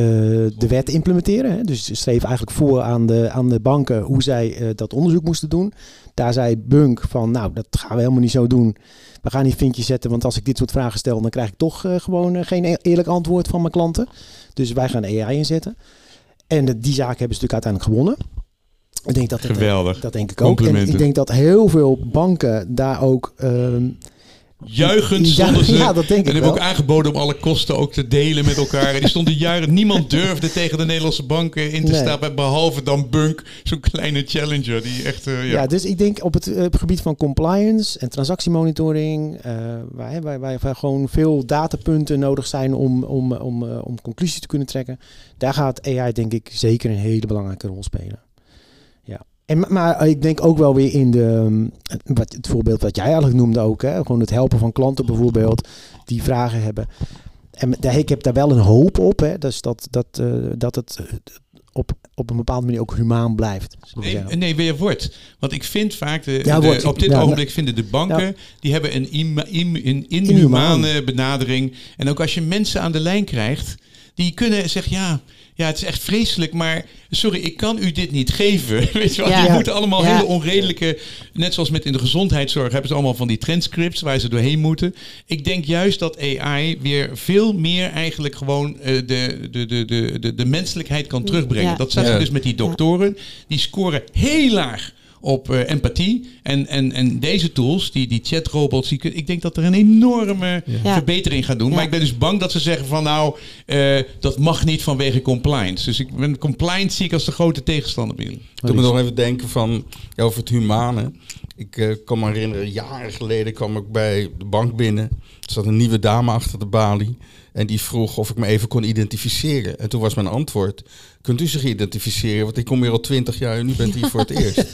de wet implementeren. Hè? Dus schreef eigenlijk voor aan de, aan de banken hoe zij dat onderzoek moesten doen. Daar zei Bunk van nou dat gaan we helemaal niet zo doen. We gaan niet vinkjes zetten, want als ik dit soort vragen stel, dan krijg ik toch eh, gewoon eh, geen e- eerlijk antwoord van mijn klanten. Dus wij gaan AI inzetten. En de- die zaak hebben ze natuurlijk uiteindelijk gewonnen. Ik denk dat het, eh, Geweldig. dat denk ik ook. En ik denk dat heel veel banken daar ook. ehm, Juichend stonden ze. Ja, dat denk en ik hebben ook aangeboden om alle kosten ook te delen met elkaar. En die stonden jaren. Niemand durfde tegen de Nederlandse banken in te Nee. staan. Behalve dan Bunk, zo'n kleine challenger. Die echt. eh, ja. Ja, dus ik denk op het, eh, gebied van compliance en transactiemonitoring, eh waar, waar, waar, waar gewoon veel datapunten nodig zijn om, om, om, om conclusies te kunnen trekken, daar gaat AI denk ik zeker een hele belangrijke rol spelen. En, ma- maar ik denk ook wel weer in de, ehm, wat, het voorbeeld wat jij eigenlijk noemde ook, hè, gewoon het helpen van klanten bijvoorbeeld, die vragen hebben. En daar, ik heb daar wel een hoop op, hè, dus dat, dat, eh, dat het eh, op, op een bepaalde manier ook humaan blijft. Nee, nee, weer wordt. Want ik vind vaak, de, Ja, de- wordt. op dit Ja, ogenblik vinden de banken, die hebben een, ima- im- een Inhumaan. inhumane benadering. En ook als je mensen aan de lijn krijgt, die kunnen zeggen, ja, ja, het is echt vreselijk, maar sorry, ik kan u dit niet geven. Weet je wel, Ja. Ja. moeten allemaal Ja. hele onredelijke, net zoals met in de gezondheidszorg, hebben ze allemaal van die transcripts waar ze doorheen moeten. Ik denk juist dat AI weer veel meer eigenlijk gewoon eh, de, de, de, de, de, de menselijkheid kan terugbrengen. Ja. Dat zag je dus met die doktoren. Die scoren heel laag op eh, empathie. En, en, en deze tools, die, die chatrobots, die, ik denk dat er een enorme Ja. verbetering gaat doen. Ja. Maar ik ben dus bang dat ze zeggen van nou, eh, dat mag niet vanwege compliance. Dus ik ben compliance zie ik als de grote tegenstander bij jullie. Toen me nog even denken van, ja, over het humane. Ik eh, kan me herinneren, jaren geleden kwam ik bij de bank binnen. Er zat een nieuwe dame achter de balie. En die vroeg of ik me even kon identificeren. En toen was mijn antwoord, kunt u zich identificeren? Want ik kom hier al twintig jaar en u bent hier voor het eerst.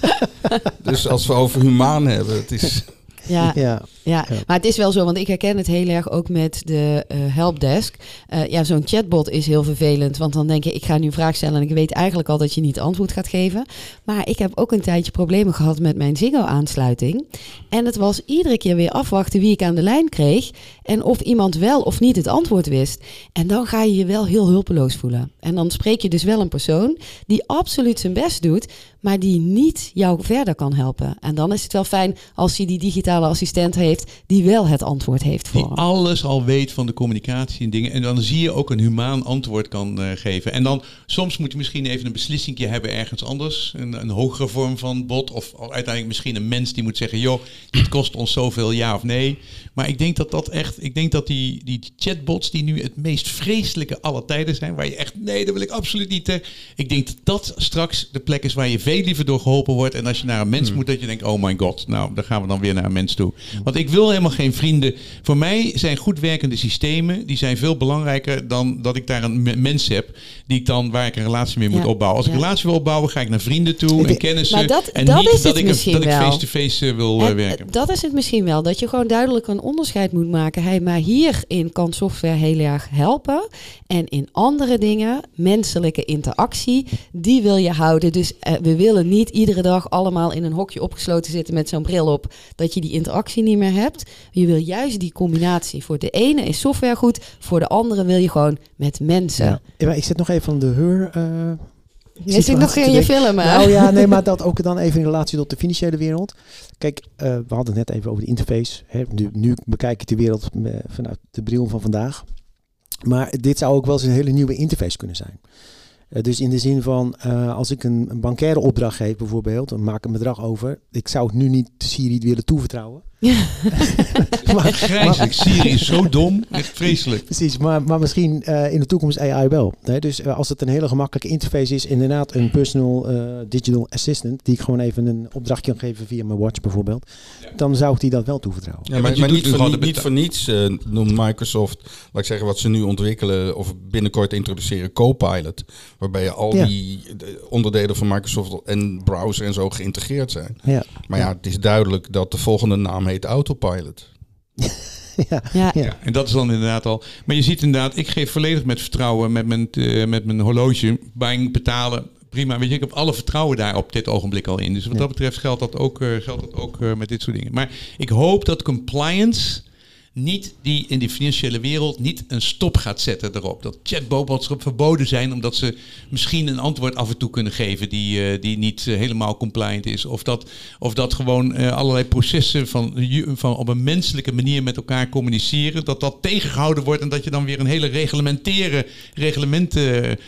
Dus als we over humaan hebben, het is... Ja, Ja, Ja, Ja. maar het is wel zo, want ik herken het heel erg ook met de eh, helpdesk. Eh, ja, zo'n chatbot is heel vervelend, want dan denk je, ik ga nu een vraag stellen en ik weet eigenlijk al dat je niet antwoord gaat geven. Maar ik heb ook een tijdje problemen gehad met mijn Ziggo-aansluiting. En het was iedere keer weer afwachten wie ik aan de lijn kreeg en of iemand wel of niet het antwoord wist. En dan ga je je wel heel hulpeloos voelen. En dan spreek je dus wel een persoon die absoluut zijn best doet, maar die niet jou verder kan helpen. En dan is het wel fijn als hij die digitale assistent heeft die wel het antwoord heeft voor Die hem. alles al weet van de communicatie en dingen. En dan zie je ook een humaan antwoord kan eh, geven. En dan soms moet je misschien even een beslissing hebben ergens anders. Een, een hogere vorm van bot. Of uiteindelijk misschien een mens die moet zeggen: joh, dit kost ons zoveel ja of nee. Maar ik denk dat dat echt. Ik denk dat die, die chatbots die nu het meest vreselijke aller tijden zijn. Waar je echt. Nee, dat wil ik absoluut niet. eh. Ik denk dat dat straks de plek is waar je veel liever door geholpen wordt. En als je naar een mens moet, dat je denkt: oh my god. Nou, dan gaan we dan weer naar een mens toe. Want ik wil helemaal geen vrienden. Voor mij zijn goed werkende systemen. Die zijn veel belangrijker dan dat ik daar een me- mens heb. Die ik dan, waar ik een relatie mee moet Ja. opbouwen. Als ik een relatie wil opbouwen, ga ik naar vrienden toe. En kennissen. Maar dat- en dat niet is dat het ik, misschien dat ik face-to-face eh, wil eh, En, werken. dat is het misschien wel, dat je gewoon duidelijk een onderscheid moet maken. Hey, maar hierin kan software heel erg helpen. En in andere dingen, menselijke interactie, die wil je houden. Dus eh, we willen niet iedere dag allemaal in een hokje opgesloten zitten met zo'n bril op, dat je die interactie niet meer hebt. Je wil juist die combinatie. Voor de ene is software goed, voor de andere wil je gewoon met mensen. Ja. Ik zit nog even aan de heur. eh, Je zit nog in je film, hè? Nou ja, nee, maar dat ook dan even in relatie tot de financiële wereld. Kijk, eh, we hadden het net even over de interface. Hè. Nu, nu bekijk ik de wereld eh, vanuit de bril van vandaag. Maar dit zou ook wel eens een hele nieuwe interface kunnen zijn. Eh, dus in de zin van, eh, als ik een, een bankaire opdracht geef bijvoorbeeld, maak een bedrag over. Ik zou het nu niet Siri willen toevertrouwen. maar. Siri is zo dom. Echt vreselijk. Precies, maar, maar misschien eh, in de toekomst AI wel. Hè? Dus eh, als het een hele gemakkelijke interface is, inderdaad een personal eh, digital assistant, die ik gewoon even een opdrachtje kan geven via mijn watch bijvoorbeeld, dan zou ik die dat wel toevertrouwen. Ja, maar, niet, voor, niet, voor niets eh, noemt Microsoft, laat ik zeggen, wat ze nu ontwikkelen of binnenkort introduceren, Copilot. Waarbij je al Ja. die onderdelen van Microsoft en browser en zo geïntegreerd zijn. Ja, Maar ja, het is duidelijk dat de volgende naam heet Autopilot. ja. Ja. En dat is dan inderdaad al. Maar je ziet inderdaad, ik geef volledig met vertrouwen met mijn, eh, met mijn horloge. Buying, betalen. Prima. Weet je, ik heb alle vertrouwen daar op dit ogenblik al in. Dus wat Ja. dat betreft geldt dat ook, eh, geldt dat ook eh, met dit soort dingen. Maar ik hoop dat compliance niet die in die financiële wereld niet een stop gaat zetten erop. Dat chatbots erop verboden zijn omdat ze misschien een antwoord af en toe kunnen geven die, eh, die niet eh, helemaal compliant is. Of dat, of dat gewoon eh, allerlei processen van, van op een menselijke manier met elkaar communiceren, dat dat tegengehouden wordt en dat je dan weer een hele reglementeren, reglementen,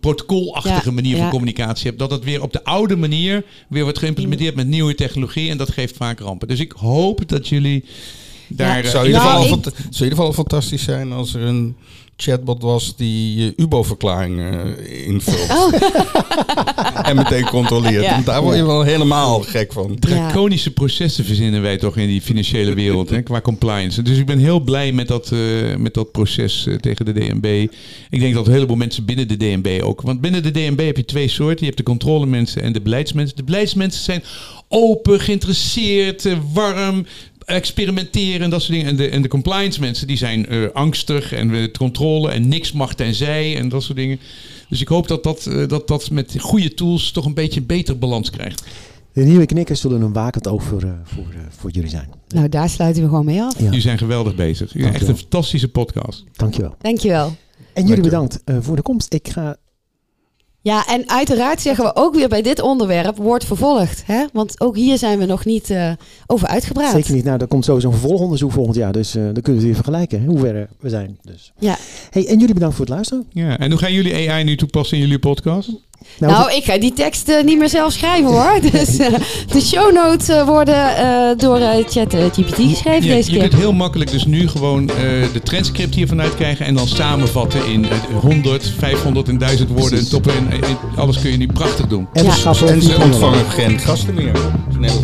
protocolachtige Ja, manier van communicatie hebt. Dat het weer op de oude manier weer wordt geïmplementeerd met nieuwe technologie en dat geeft vaak rampen. Dus ik hoop dat jullie daar... eh, zou, in ieder Nou, geval ik- fant- zou in ieder geval fantastisch zijn als er een chatbot was die je UBO-verklaring eh, invult. Oh. en meteen controleert. Ja. Want daar word je wel helemaal gek van. Draconische processen verzinnen wij toch in die financiële wereld, hè, qua compliance. Dus ik ben heel blij met dat, eh, met dat proces tegen de DNB. Ik denk dat een heleboel mensen binnen de DNB ook. Want binnen de DNB heb je twee soorten. Je hebt de controlemensen en de beleidsmensen. De beleidsmensen zijn open, geïnteresseerd, warm, experimenteren en dat soort dingen. En de, en de compliance mensen die zijn eh, angstig en we controle en niks mag tenzij en dat soort dingen. Dus ik hoop dat dat, eh, dat, dat met goede tools toch een beetje een betere balans krijgt. De nieuwe knikkers zullen een wakend oog voor, eh, voor, eh, voor jullie zijn. Nou, daar sluiten we gewoon mee af. Ja, Jullie zijn geweldig bezig. Jullie echt een fantastische podcast. dankjewel. Dankjewel. En jullie bedankt eh, voor de komst. Ik ga Ja, en uiteraard zeggen we ook weer bij dit onderwerp wordt vervolgd. Hè? Want ook hier zijn we nog niet eh, over uitgepraat. zeker niet. Nou, er komt sowieso een vervolgonderzoek volgend jaar. Dus eh, dan kunnen we weer vergelijken hè, hoe ver eh, we zijn. Dus. Ja. Hey, en jullie bedankt voor het luisteren. Ja, en hoe gaan jullie AI nu toepassen in jullie podcast? Nou, ik ga die tekst eh, niet meer zelf schrijven hoor. Dus eh, de show notes eh, worden eh, door ChatGPT geschreven Je, deze je keer. kunt heel makkelijk dus nu gewoon eh, de transcript hiervan uitkrijgen en dan samenvatten in eh, 100, 500 en 1000 woorden. En toppen en, alles kun je nu prachtig doen. en Ja. En ze ontvangen geen gasten meer. Nee,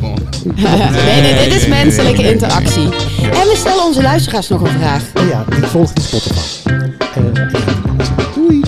nee, nee, dit is menselijke nee, nee. interactie. En we stellen onze luisteraars nog een vraag. Ja, die volgt in Spotify. Doei.